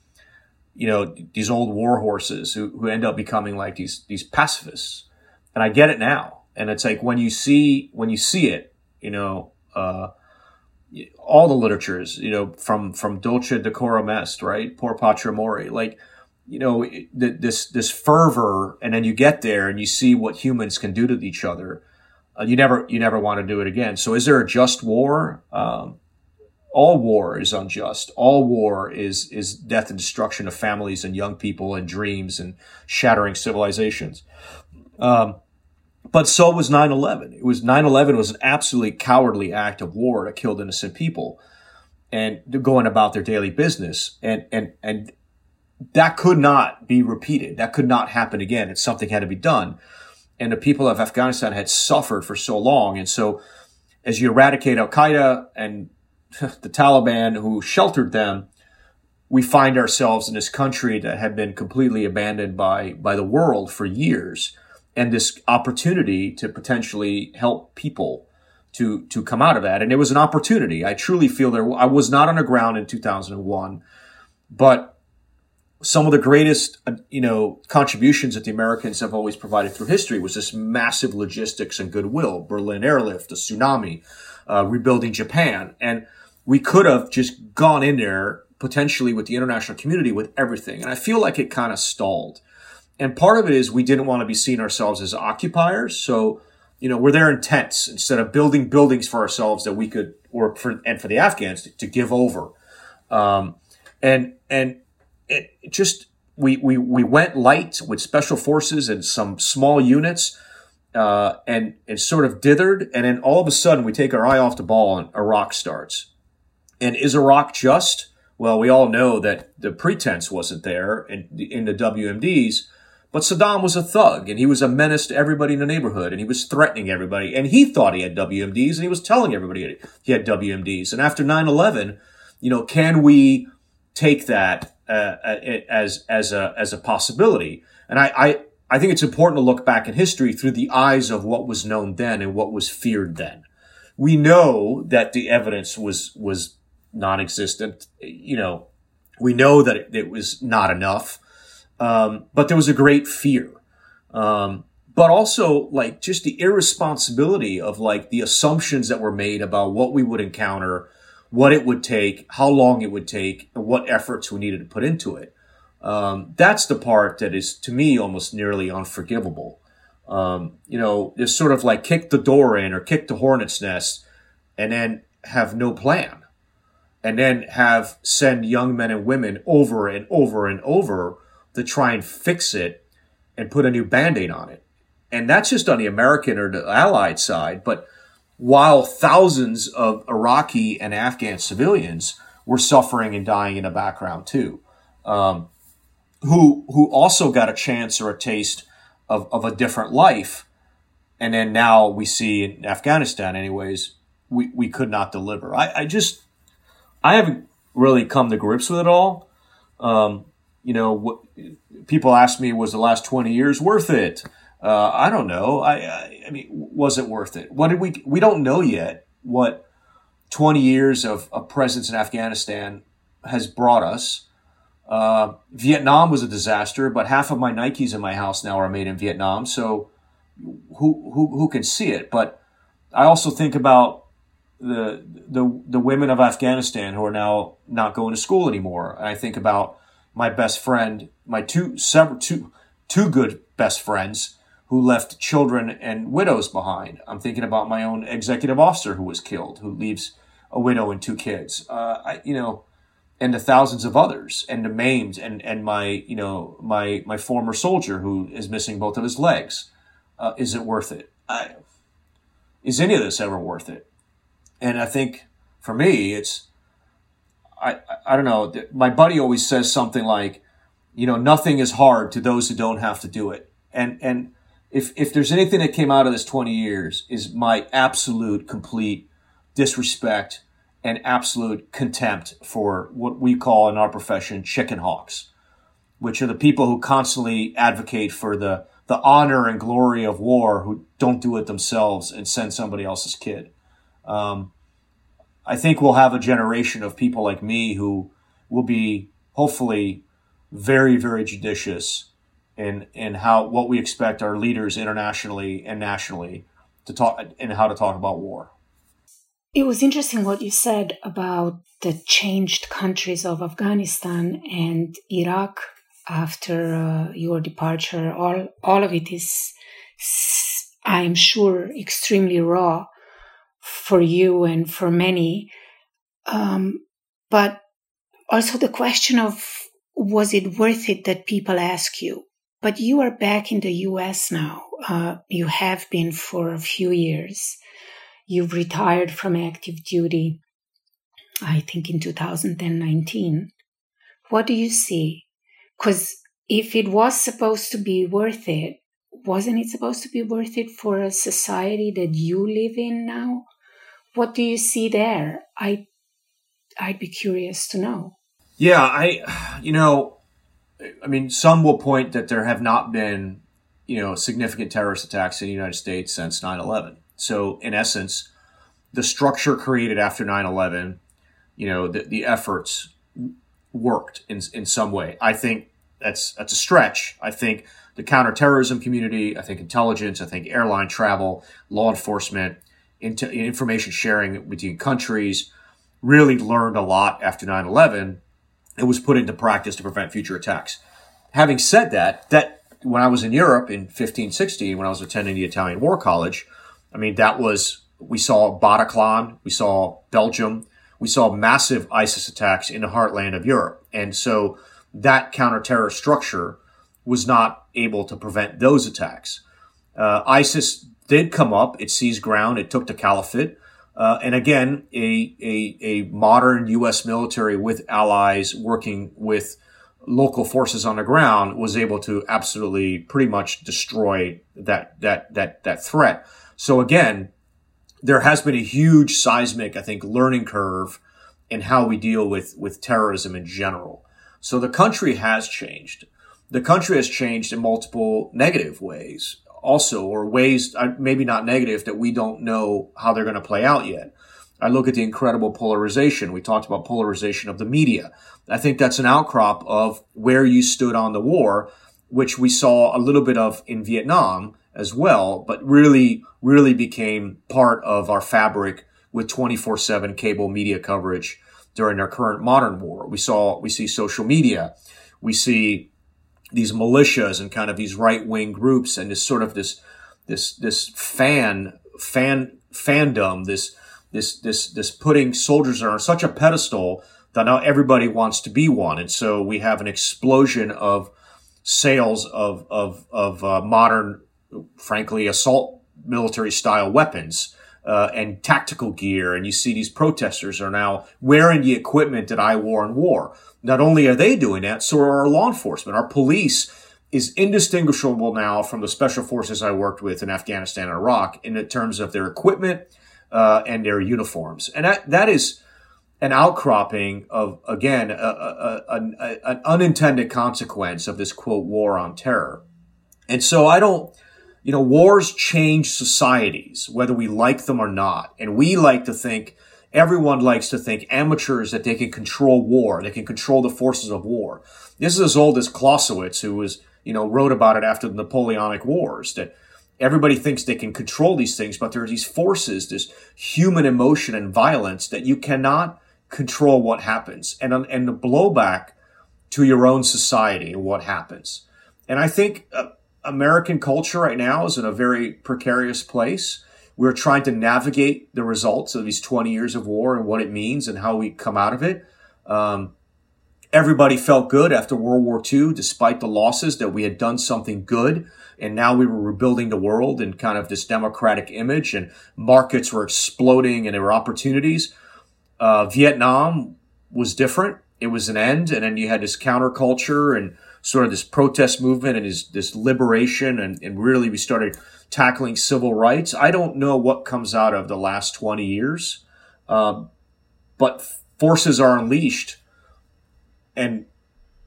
you know these old war horses who, who end up becoming like these these pacifists. And I get it now. And it's like when you see when you see it you know uh, all the literatures you know from from Dulce Decorum Est right? Pro Patria Mori like you know this this fervor and then you get there and you see what humans can do to each other uh, you never you never want to do it again. So is there a just war? Um, all war is unjust. All war is is death and destruction of families and young people and dreams and shattering civilizations. Um, but so was 9-11. It was 9-11 was an absolutely cowardly act of war that killed innocent people and going about their daily business. And and and that could not be repeated. That could not happen again. It's something had to be done and the people of Afghanistan had suffered for so long. And so, as you eradicate Al Qaeda and [laughs] the Taliban who sheltered them, we find ourselves in this country that had been completely abandoned by, by the world for years. And this opportunity to potentially help people to, to come out of that. And it was an opportunity. I truly feel there, I was not on the ground in 2001, but some of the greatest, uh, you know, contributions that the Americans have always provided through history was this massive logistics and goodwill, Berlin airlift, the tsunami, uh, rebuilding Japan. And we could have just gone in there potentially with the international community with everything. And I feel like it kind of stalled. And part of it is we didn't want to be seen ourselves as occupiers. So, you know, we're there in tents instead of building buildings for ourselves that we could, or for, and for the Afghans to, to give over. Um, and, and it, just we, we we went light with special forces and some small units, uh, and and sort of dithered, and then all of a sudden we take our eye off the ball and Iraq starts. And is Iraq just? Well, we all know that the pretense wasn't there in, in the WMDs, but Saddam was a thug and he was a menace to everybody in the neighborhood and he was threatening everybody. And he thought he had WMDs and he was telling everybody he had WMDs. And after 9 11, you know, can we take that as as a as a possibility. And I, I I think it's important to look back in history through the eyes of what was known then and what was feared then. We know that the evidence was was non-existent. You know, we know that it, it was not enough, um, but there was a great fear. Um, but also like just the irresponsibility of like the assumptions that were made about what we would encounter, what it would take, how long it would take, and what efforts we needed to put into it. Um, that's the part that is to me almost nearly unforgivable. Um, you know, just sort of like kick the door in or kick the hornet's nest and then have no plan and then have send young men and women over and over and over to try and fix it and put a new band-aid on it and that's just on the American or the Allied side. But while thousands of Iraqi and Afghan civilians were suffering and dying in the background too, um, who who also got a chance or a taste of, of a different life, and then now we see in Afghanistan, anyways, we, we could not deliver. I, I just I haven't really come to grips with it all. Um, you know, what, people ask me, was the last twenty years worth it? Uh, I don't know. I, I, I mean, was it worth it? What did we? We don't know yet what 20 years of, of presence in Afghanistan has brought us. Uh, Vietnam was a disaster, but half of my Nikes in my house now are made in Vietnam. So who who who can see it? But I also think about the the the women of Afghanistan who are now not going to school anymore. And I think about my best friend, my two several two two good best friends who left children and widows behind. I'm thinking about my own executive officer who was killed, who leaves a widow and two kids. Uh, I, you know, and the thousands of others, and the maimed, and and my you know my my former soldier who is missing both of his legs. Uh, is it worth it? I, is any of this ever worth it? And I think for me, it's I I don't know. My buddy always says something like, you know, nothing is hard to those who don't have to do it, and and if if there's anything that came out of this 20 years is my absolute complete disrespect and absolute contempt for what we call in our profession chicken hawks which are the people who constantly advocate for the the honor and glory of war who don't do it themselves and send somebody else's kid. Um, i think we'll have a generation of people like me who will be hopefully very very judicious in in how what we expect our leaders internationally and nationally to talk and how to talk about war. It was interesting what you said about the changed countries of Afghanistan and Iraq after uh, your departure. All all of it is, I am sure, extremely raw for you and for many. Um, but also the question of was it worth it that people ask you but you are back in the US now. Uh, you have been for a few years. You've retired from active duty, I think in 2019. What do you see? Because if it was supposed to be worth it, wasn't it supposed to be worth it for a society that you live in now? What do you see there? I, I'd be curious to know. Yeah, I, you know, I mean, some will point that there have not been, you know, significant terrorist attacks in the United States since 9/11. So, in essence, the structure created after 9/11, you know, the, the efforts worked in in some way. I think that's that's a stretch. I think the counterterrorism community, I think intelligence, I think airline travel, law enforcement, into information sharing between countries really learned a lot after 9/11 it was put into practice to prevent future attacks. Having said that, that when I was in Europe in 15, 16, when I was attending the Italian War College, I mean, that was, we saw Bataclan, we saw Belgium, we saw massive ISIS attacks in the heartland of Europe. And so that counter-terror structure was not able to prevent those attacks. Uh, ISIS did come up, it seized ground, it took the caliphate, uh, and again, a, a, a modern U.S. military with allies working with local forces on the ground was able to absolutely pretty much destroy that that that that threat. So again, there has been a huge seismic, I think, learning curve in how we deal with with terrorism in general. So the country has changed. the country has changed in multiple negative ways also, or ways uh, maybe not negative that we don't know how they're going to play out yet. I look at the incredible polarization. We talked about polarization of the media. I think that's an outcrop of where you stood on the war, which we saw a little bit of in Vietnam as well, but really, really became part of our fabric with 24 7 cable media coverage during our current modern war. We saw, we see social media. We see these militias and kind of these right wing groups and this sort of this this this fan fan fandom this this this this putting soldiers on such a pedestal that now everybody wants to be one. And so we have an explosion of sales of of of uh, modern frankly assault military style weapons uh, and tactical gear. And you see these protesters are now wearing the equipment that I wore in war not only are they doing that, so are our law enforcement. Our police is indistinguishable now from the special forces I worked with in Afghanistan and Iraq in terms of their equipment uh, and their uniforms. And that, that is an outcropping of, again, a, a, a, an unintended consequence of this quote, war on terror. And so I don't, you know, wars change societies, whether we like them or not. And we like to think Everyone likes to think amateurs that they can control war, they can control the forces of war. This is as old as Clausewitz, who was, you know, wrote about it after the Napoleonic Wars, that everybody thinks they can control these things, but there are these forces, this human emotion and violence that you cannot control what happens and, and the blowback to your own society and what happens. And I think uh, American culture right now is in a very precarious place. We're trying to navigate the results of these 20 years of war and what it means and how we come out of it. Um, everybody felt good after World War II, despite the losses, that we had done something good. And now we were rebuilding the world in kind of this democratic image, and markets were exploding and there were opportunities. Uh, Vietnam was different. It was an end, and then you had this counterculture and sort of this protest movement and this, this liberation, and, and really we started tackling civil rights. I don't know what comes out of the last 20 years, um, but forces are unleashed, and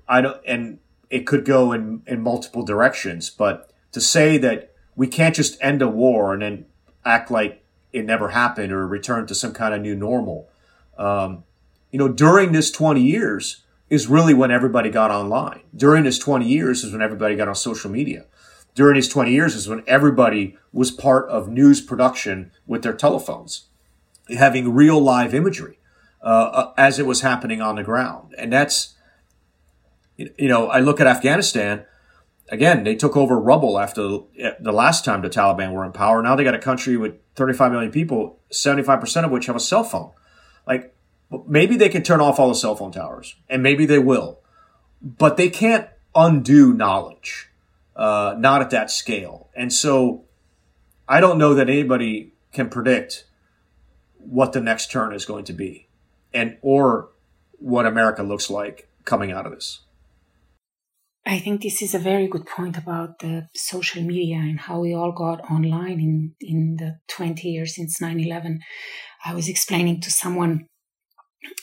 I don't, and it could go in, in multiple directions. But to say that we can't just end a war and then act like it never happened or return to some kind of new normal, um, you know, during this 20 years is really when everybody got online. During this 20 years is when everybody got on social media during his 20 years is when everybody was part of news production with their telephones, having real live imagery uh, uh, as it was happening on the ground. And that's, you know, I look at Afghanistan. Again, they took over rubble after the last time the Taliban were in power. Now they got a country with 35 million people, 75% of which have a cell phone. Like, maybe they can turn off all the cell phone towers, and maybe they will, but they can't undo knowledge uh, not at that scale. And so I don't know that anybody can predict what the next turn is going to be and or what America looks like coming out of this. I think this is a very good point about the social media and how we all got online in, in the 20 years since 9 11. I was explaining to someone,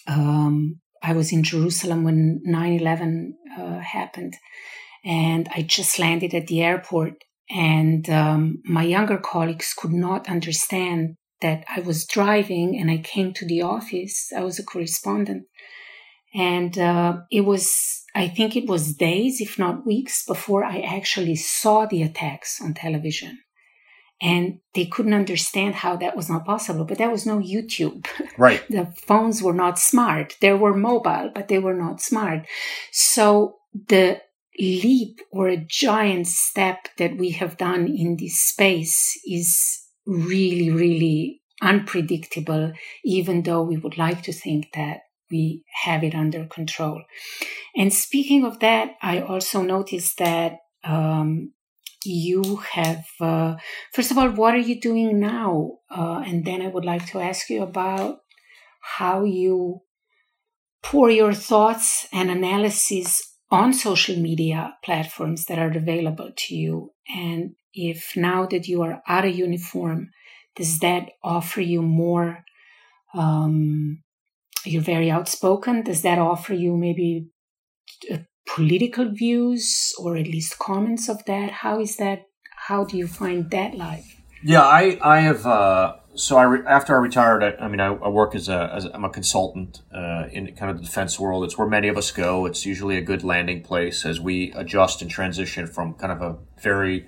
um, I was in Jerusalem when 9 11 uh, happened and I just landed at the airport. And um, my younger colleagues could not understand that I was driving and I came to the office. I was a correspondent. And uh, it was, I think it was days, if not weeks, before I actually saw the attacks on television. And they couldn't understand how that was not possible. But there was no YouTube. [laughs] Right. the phones were not smart. They were mobile, but they were not smart. So the leap or a giant step that we have done in this space is really, really unpredictable, even though we would like to think that we have it under control. And speaking of that, I also noticed that um, you have, uh, first of all, what are you doing now? Uh, and then I would like to ask you about how you pour your thoughts and analysis on social media platforms that are available to you? And if now that you are out of uniform, does that offer you more? Um, you're very outspoken. Does that offer you maybe a political views or at least comments of that? How is that? How do you find that life? Yeah, I I have. Uh, so I re- after I retired, I, I mean, I, I, work as a as I'm a consultant uh, in kind of the defense world. It's where many of us go. It's usually a good landing place as we adjust and transition from kind of a very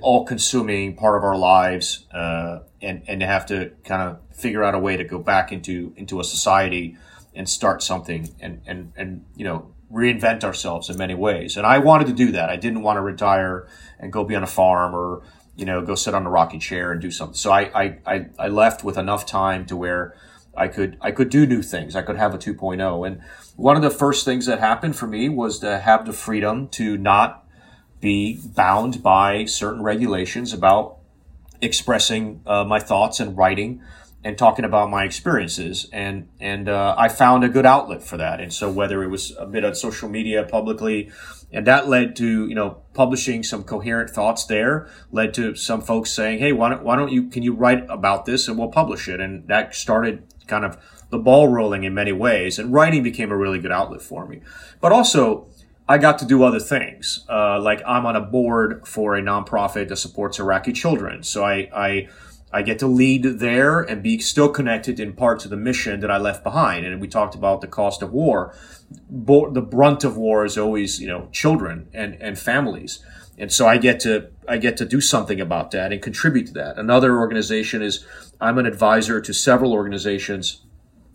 all-consuming part of our lives, uh, and and to have to kind of figure out a way to go back into into a society and start something and and and you know reinvent ourselves in many ways. And I wanted to do that. I didn't want to retire and go be on a farm or you know, go sit on a rocking chair and do something. So I, I, I, I left with enough time to where I could, I could do new things. I could have a 2.0. And one of the first things that happened for me was to have the freedom to not be bound by certain regulations about expressing uh, my thoughts and writing and talking about my experiences. And, and, uh, I found a good outlet for that. And so whether it was a bit on social media publicly, and that led to, you know, publishing some coherent thoughts there, led to some folks saying, Hey, why don't, why don't you, can you write about this and we'll publish it? And that started kind of the ball rolling in many ways. And writing became a really good outlet for me. But also, I got to do other things. Uh, like I'm on a board for a nonprofit that supports Iraqi children. So I, I, I get to lead there and be still connected in part to the mission that I left behind. And we talked about the cost of war. Bo- the brunt of war is always, you know, children and, and families. And so I get to I get to do something about that and contribute to that. Another organization is I'm an advisor to several organizations,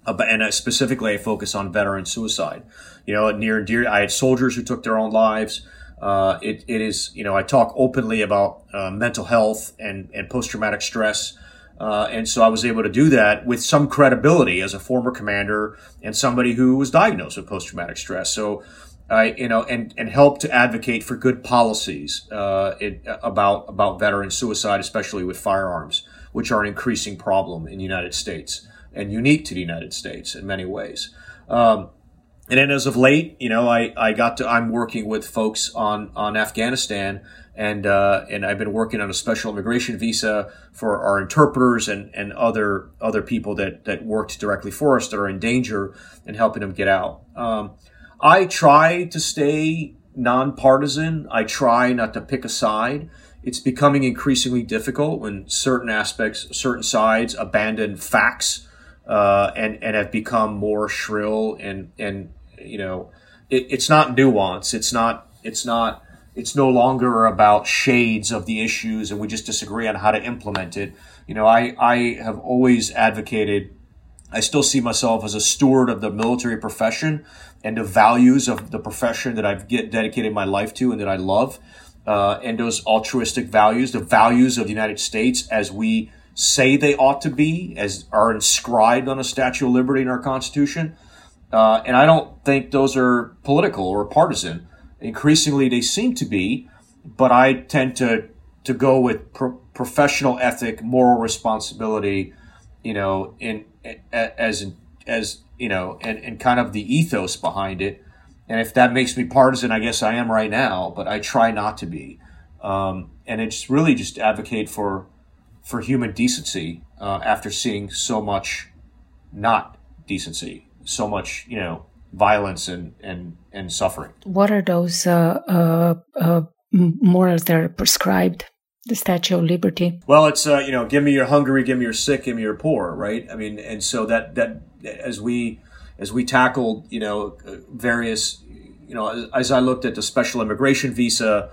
uh, and specifically I focus on veteran suicide. You know, near and dear, I had soldiers who took their own lives. Uh, it, it is, you know, I talk openly about uh, mental health and, and post traumatic stress. Uh, and so I was able to do that with some credibility as a former commander and somebody who was diagnosed with post traumatic stress. So I, you know, and, and help to advocate for good policies uh, it, about about veteran suicide, especially with firearms, which are an increasing problem in the United States and unique to the United States in many ways. Um, and then as of late, you know, I, I got to, I'm working with folks on, on Afghanistan and, uh, and I've been working on a special immigration visa for our interpreters and, and other, other people that, that worked directly for us that are in danger and helping them get out. Um, I try to stay nonpartisan. I try not to pick a side. It's becoming increasingly difficult when certain aspects, certain sides abandon facts uh, and and have become more shrill and and you know, it, it's not nuance. It's not, it's not, it's no longer about shades of the issues and we just disagree on how to implement it. You know, I, I have always advocated, I still see myself as a steward of the military profession and the values of the profession that I've get dedicated my life to and that I love. Uh, and those altruistic values, the values of the United States as we say they ought to be, as are inscribed on a Statue of Liberty in our Constitution. Uh, and I don't think those are political or partisan. Increasingly, they seem to be, but I tend to to go with pro- professional ethic, moral responsibility, you know, in as as you know, and, and kind of the ethos behind it. And if that makes me partisan, I guess I am right now, but I try not to be. Um, and it's really just advocate for for human decency uh, after seeing so much not decency so much, you know, violence and and and suffering. What are those uh, uh, uh, morals that are prescribed? The Statue of Liberty. Well, it's uh, you know, give me your hungry, give me your sick, give me your poor, right? I mean, and so that that as we as we tackled, you know, various, you know, as, as I looked at the special immigration visa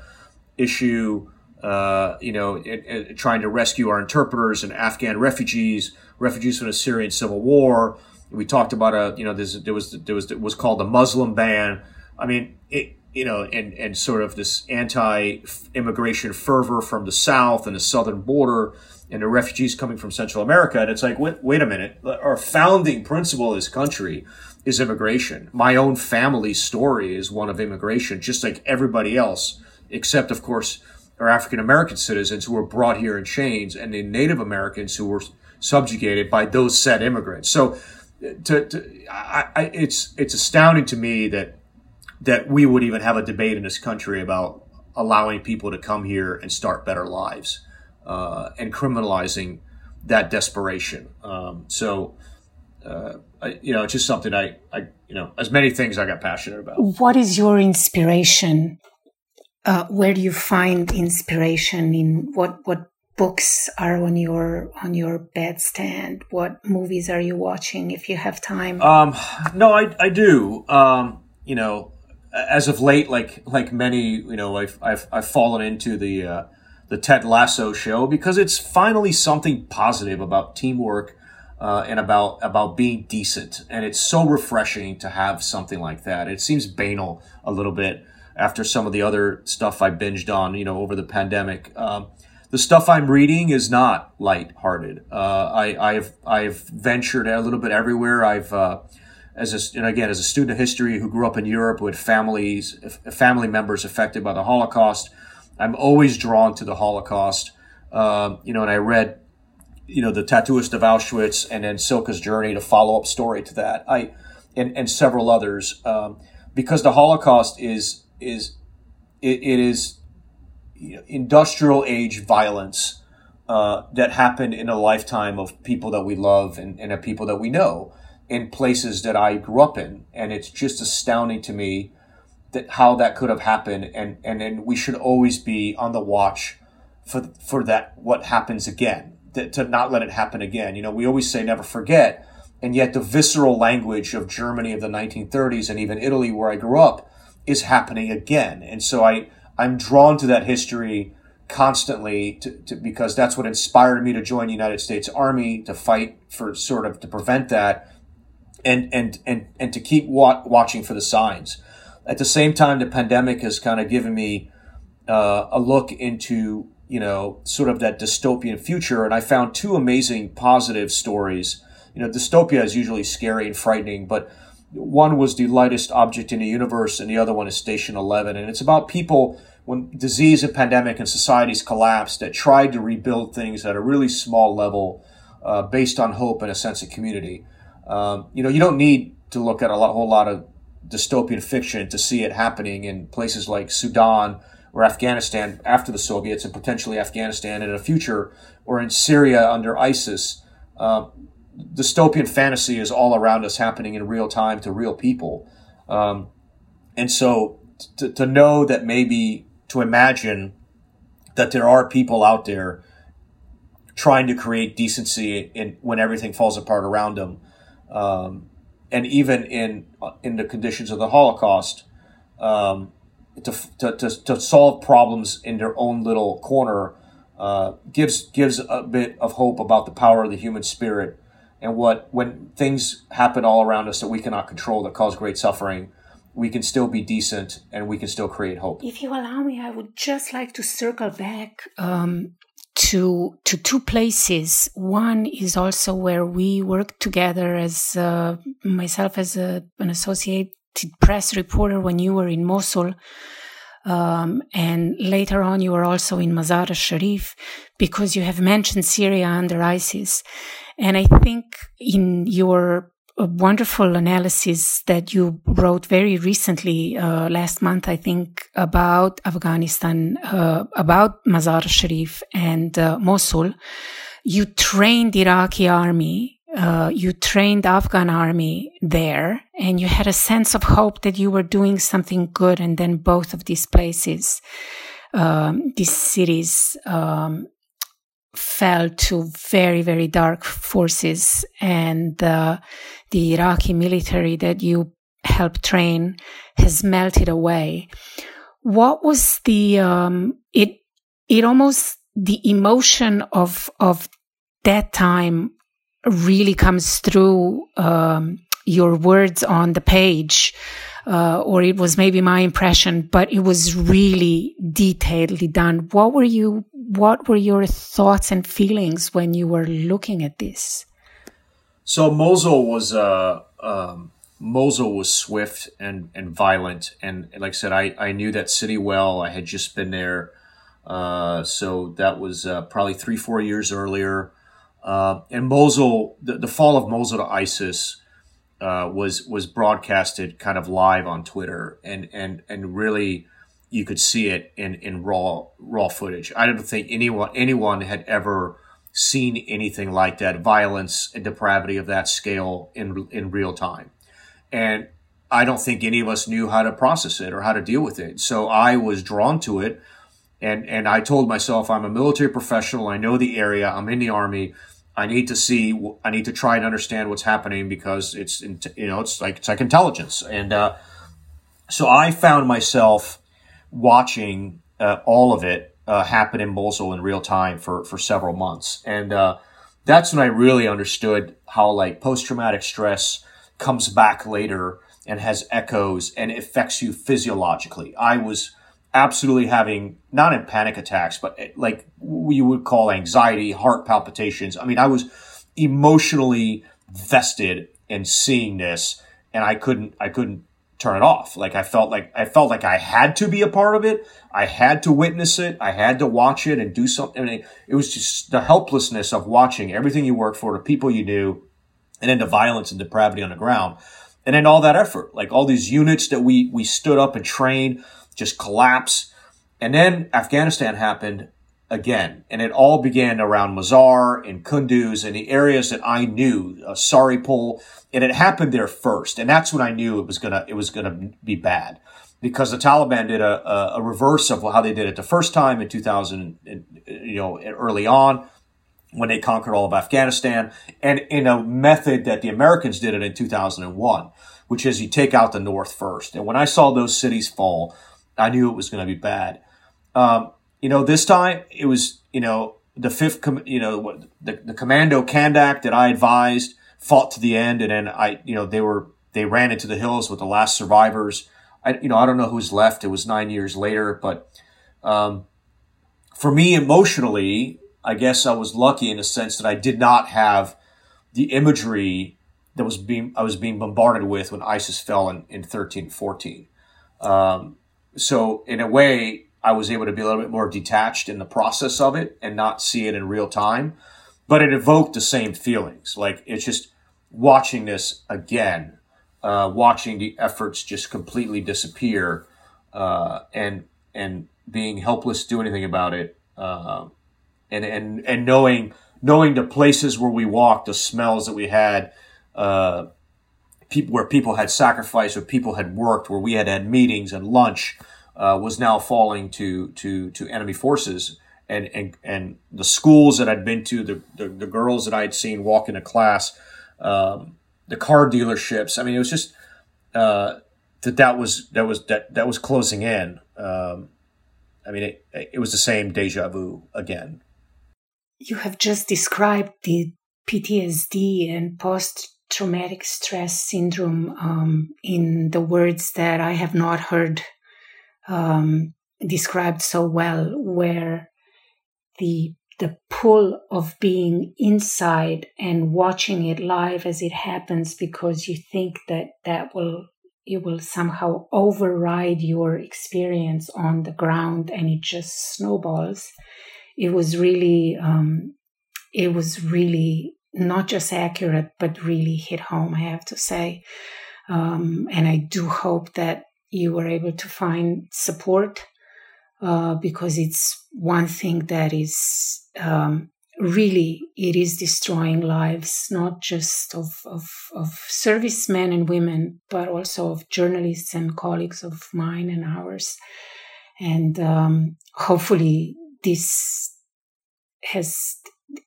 issue, uh, you know, it, it, trying to rescue our interpreters and Afghan refugees, refugees from the Syrian civil war, we talked about a you know there was there was it was called the Muslim ban. I mean it you know and and sort of this anti-immigration fervor from the south and the southern border and the refugees coming from Central America. And it's like wait wait a minute, our founding principle of this country is immigration. My own family's story is one of immigration, just like everybody else, except of course our African American citizens who were brought here in chains and the Native Americans who were subjugated by those said immigrants. So to, to I, I, it's it's astounding to me that that we would even have a debate in this country about allowing people to come here and start better lives uh, and criminalizing that desperation. Um, so, uh, I, you know, it's just something I, I, you know, as many things I got passionate about. What is your inspiration? Uh, where do you find inspiration in what what books are on your on your bedstand? What movies are you watching if you have time? Um, no, I I do. Um, you know, as of late, like like many, you know, I've I've, I've fallen into the uh, the Ted Lasso show because it's finally something positive about teamwork uh, and about about being decent. And it's so refreshing to have something like that. It seems banal a little bit after some of the other stuff I binged on, you know, over the pandemic. Um, the stuff I'm reading is not lighthearted. Uh, I, I've I've ventured a little bit everywhere. I've uh, as a, and again as a student of history who grew up in Europe with families family members affected by the Holocaust. I'm always drawn to the Holocaust. Um, you know, and I read you know, the tattooist of Auschwitz and then Cilka's journey, to follow up story to that. I and, and several others um, because the Holocaust is is it, it is industrial age violence uh, that happened in a lifetime of people that we love and, and of people that we know in places that I grew up in, and it's just astounding to me that how that could have happened, and and and we should always be on the watch for for that what happens again to, to not let it happen again. You know, we always say never forget, and yet the visceral language of Germany of the 1930s and even Italy, where I grew up, is happening again. And so I I'm drawn to that history constantly to, to, because that's what inspired me to join the United States Army to fight for sort of to prevent that and and and and to keep wa- watching for the signs. At the same time, the pandemic has kind of given me uh, a look into you know, sort of that dystopian future. And I found two amazing positive stories. You know, dystopia is usually scary and frightening, but one was the lightest object in the universe, and the other one is Station 11. And it's about people when disease and pandemic and societies collapsed that tried to rebuild things at a really small level uh, based on hope and a sense of community. Um, you know, you don't need to look at a lot, whole lot of dystopian fiction to see it happening in places like Sudan or Afghanistan after the Soviets and potentially Afghanistan in the future or in Syria under ISIS. Uh, dystopian fantasy is all around us happening in real time to real people. Um, and so to, to know that maybe to imagine that there are people out there trying to create decency in, when everything falls apart around them. Um, and even in, in the conditions of the Holocaust, um, to, to, to, to solve problems in their own little corner uh, gives gives a bit of hope about the power of the human spirit and what when things happen all around us that we cannot control that cause great suffering we can still be decent and we can still create hope if you allow me i would just like to circle back um, to to two places one is also where we work together as uh, myself as a, an associated press reporter when you were in Mosul. Um, and later on, you were also in Mazar al-Sharif because you have mentioned Syria under ISIS. And I think in your uh, wonderful analysis that you wrote very recently, uh, last month, I think, about Afghanistan, uh, about Mazar al-Sharif and uh, Mosul, you trained Iraqi army uh, you trained Afghan army there and you had a sense of hope that you were doing something good. And then both of these places, um, these cities, um, fell to very, very dark forces. And uh, the Iraqi military that you helped train has melted away. What was the, um, it, it almost, the emotion of, of that time really comes through um, your words on the page. Uh, or it was maybe my impression, but it was really detailedly done. What were you? What were your thoughts and feelings when you were looking at this? So Mosul was uh, um, Mosul was swift and and violent, and like I said, I I knew that city well. I had just been there, uh, so that was uh, probably three four years earlier. Uh, and Mosul, the, the, fall of Mosul to ISIS uh, was was broadcasted kind of live on Twitter, and and and really you could see it in in raw raw footage. I don't think anyone anyone had ever seen anything like that violence and depravity of that scale in in real time. And i don't think any of us knew how to process it or how to deal with it. So i was drawn to it and and i told myself i'm a military professional. I know the area. I'm in the army i need to see i need to try and understand what's happening because it's you know it's like it's like intelligence and uh, so i found myself watching uh, all of it uh, happen in Mosul in real time for for several months, and uh, that's when I really understood how like post traumatic stress comes back later and has echoes and affects you physiologically. I was absolutely having not in panic attacks, but eh, like you would call anxiety, heart palpitations. I mean, I was emotionally vested in seeing this, and I couldn't I couldn't turn it off. Like I felt like I felt like I had to be a part of it. I had to witness it. I had to watch it and do something. I mean, it was just the helplessness of watching everything you worked for, the people you knew, and then the violence and depravity on the ground. And then all that effort, like all these units that we we stood up and trained, just collapse. And then Afghanistan happened again. And it all began around Mazar and Kunduz and the areas that I knew, uh, Saripol, and it happened there first. And that's when I knew it was gonna it was gonna be bad because the Taliban did a, a, a reverse of how they did it the first time in 2000, you know, early on when they conquered all of Afghanistan, and in a method that the Americans did it in 2001, which is you take out the North first. And when I saw those cities fall, I knew it was going to be bad. Um, you know, this time it was, you know, the fifth, com- you know, the, the commando Kandak that I advised fought to the end. And then I, you know, they were, they ran into the hills with the last survivors. I, you know, I don't know who's left. It was nine years later, but, um, for me emotionally, I guess I was lucky in a sense that I did not have the imagery that was being, I was being bombarded with when ISIS fell in, in 13, 14. Um, so in a way, I was able to be a little bit more detached in the process of it and not see it in real time. But it evoked the same feelings. Like it's just watching this again, uh, watching the efforts just completely disappear, uh, and and being helpless to do anything about it, uh, and and and knowing knowing the places where we walked, the smells that we had, uh, people where people had sacrificed, where people had worked, where we had had meetings and lunch uh, was now falling to to to enemy forces. And, and and the schools that I'd been to, the, the, the girls that I'd seen walk into class, um, the car dealerships. I mean, it was just uh, that that was that was that that was closing in. Um, I mean, it, it was the same deja vu again. You have just described the PTSD and post traumatic stress syndrome um, in the words that I have not heard um, described so well, where the the pull of being inside and watching it live as it happens because you think that that will it will somehow override your experience on the ground and it just snowballs. It was really um, it was really not just accurate but really hit home i have to say. Um, and i do hope that you were able to find support uh, because it's one thing that is um, really it is destroying lives not just of, of, of servicemen and women but also of journalists and colleagues of mine and ours. And um, hopefully this has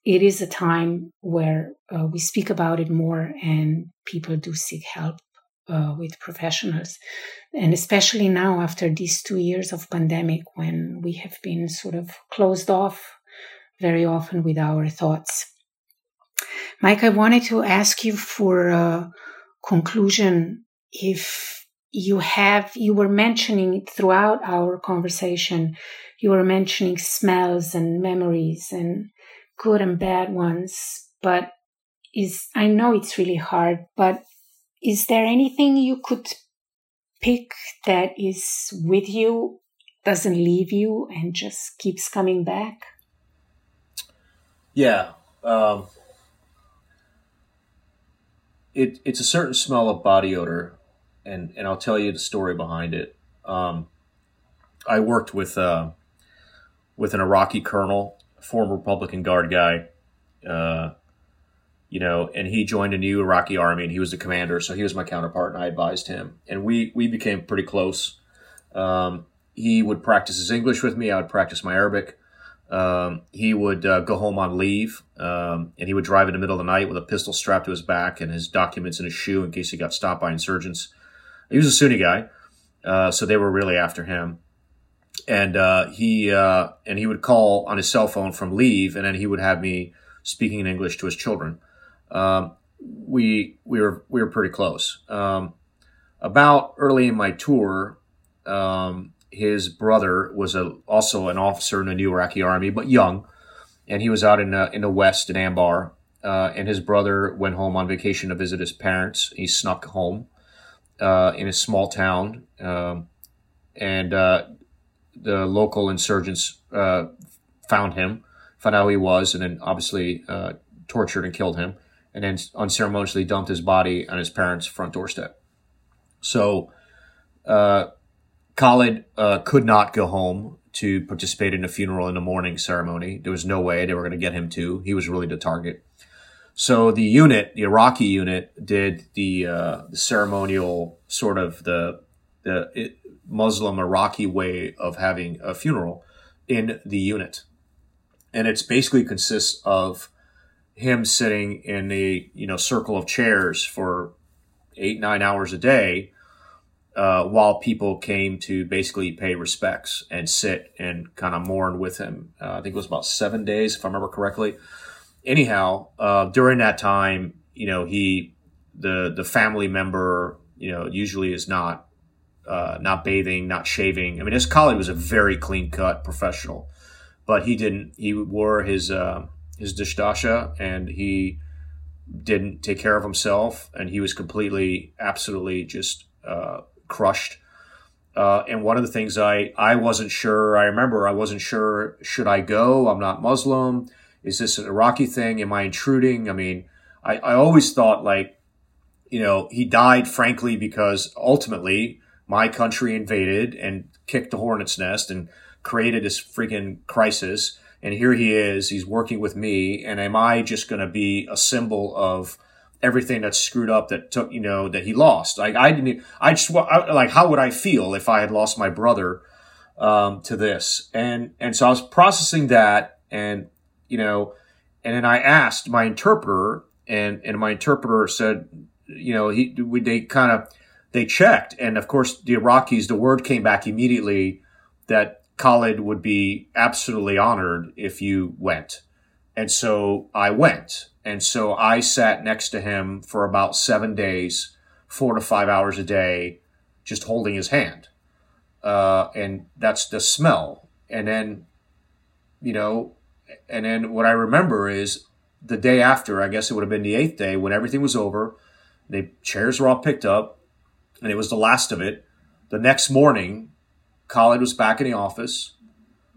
it is a time where uh, we speak about it more and people do seek help uh, with professionals. And especially now after these two years of pandemic when we have been sort of closed off very often with our thoughts. Mike i wanted to ask you for a conclusion. If you have you were mentioning throughout our conversation you were mentioning smells and memories and good and bad ones but is i know it's really hard but is there anything you could pick that is with you, doesn't leave you, and just keeps coming back? Yeah. Um, it, it's a certain smell of body odor, and, and I'll tell you the story behind it. Um, I worked with uh, with an Iraqi colonel, former Republican Guard guy, Uh, you know, and he joined a new Iraqi army, and he was the commander, so he was my counterpart, and I advised him, and we we became pretty close. Um, he would practice his English with me. I would practice my Arabic. Um, he would uh, go home on leave, um, and he would drive in the middle of the night with a pistol strapped to his back and his documents in his shoe in case he got stopped by insurgents. He was a Sunni guy, uh, so they were really after him. And uh, he uh, and he would call on his cell phone from leave, and then he would have me speaking in English to his children. Um, we we were we were pretty close. Um, about early in my tour, um, his brother was a, also an officer in the new Iraqi army, but young, and he was out in uh, in the west in Anbar. Uh, and his brother went home on vacation to visit his parents. He snuck home uh, in a small town, um, and uh, the local insurgents uh, found him, found out who he was, and then obviously uh, tortured and killed him, and then unceremoniously dumped his body on his parents' front doorstep. So Khalid uh, could not go home to participate in a funeral in the morning ceremony. There was no way they were going to get him to. He was really the target. So the unit, the Iraqi unit, did the, uh, the ceremonial sort of the the Muslim Iraqi way of having a funeral in the unit, and it's basically consists of him sitting in a you know circle of chairs for eight nine hours a day uh, while people came to basically pay respects and sit and kind of mourn with him. Uh, I think it was about seven days, if I remember correctly. Anyhow, uh, during that time, you know, he the the family member, you know, usually is not uh, not bathing, not shaving. I mean, his colleague was a very clean cut professional, but he didn't. He wore his uh, his dishdasha and he didn't take care of himself, and he was completely, absolutely just uh, crushed. Uh, and one of the things I, I wasn't sure, I remember I wasn't sure, should I go? I'm not Muslim. Is this an Iraqi thing? Am I intruding? I mean, I, I always thought like, you know, he died frankly because ultimately my country invaded and kicked the hornet's nest and created this freaking crisis. And here he is, he's working with me. And am I just going to be a symbol of, everything that's screwed up that took you know that he lost. Like I didn't. I just I, like how would I feel if I had lost my brother um, to this? And and so I was processing that, and you know, and then I asked my interpreter, and and my interpreter said, you know, he they kind of they checked, and of course the Iraqis, the word came back immediately that Khalid would be absolutely honored if you went. And so I went. And so I sat next to him for about seven days, four to five hours a day, just holding his hand. Uh, and that's the smell. And then, you know, and then what I remember is the day after, I guess it would have been the eighth day when everything was over, the chairs were all picked up, and it was the last of it. The next morning, Khalid was back in the office,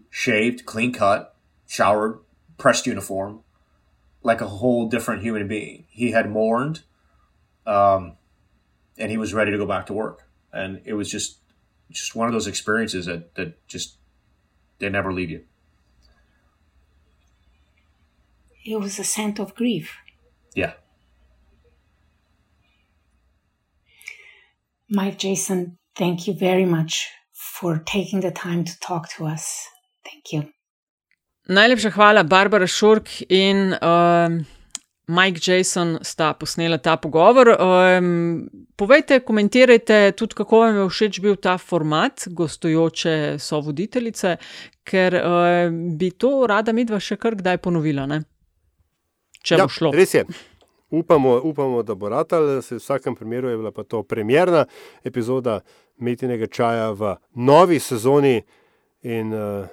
shaved, clean cut, showered, pressed uniform, like a whole different human being. He had mourned, um, and he was ready to go back to work. And it was just just one of those experiences that that just they never leave you. It was a scent of grief. Yeah. Mike Jason, thank you very much for taking the time to talk to us. Thank you. Najlepša hvala, Barbara Šurk in um, Mike Jason sta posnela ta pogovor. Um, povejte, komentirajte tudi, kako vam je všeč bil ta format, gostujoče so voditeljice, ker um, bi to rada midva še kar kdaj ponovila. Ne? Če ja, bo šlo. Res je. Upamo, upamo, da bo ratal, v vsakem primeru je bila pa to premjerna epizoda Metinega čaja v novi sezoni. In, uh,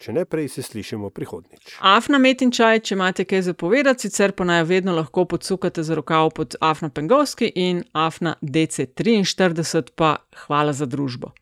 Če ne prej, se slišimo prihodnič. Afna metin čaj, če imate kaj zapovedati, sicer pa naj vedno lahko podsukate za rokav pod Afna Pengovski in Afna DC43, pa hvala za družbo.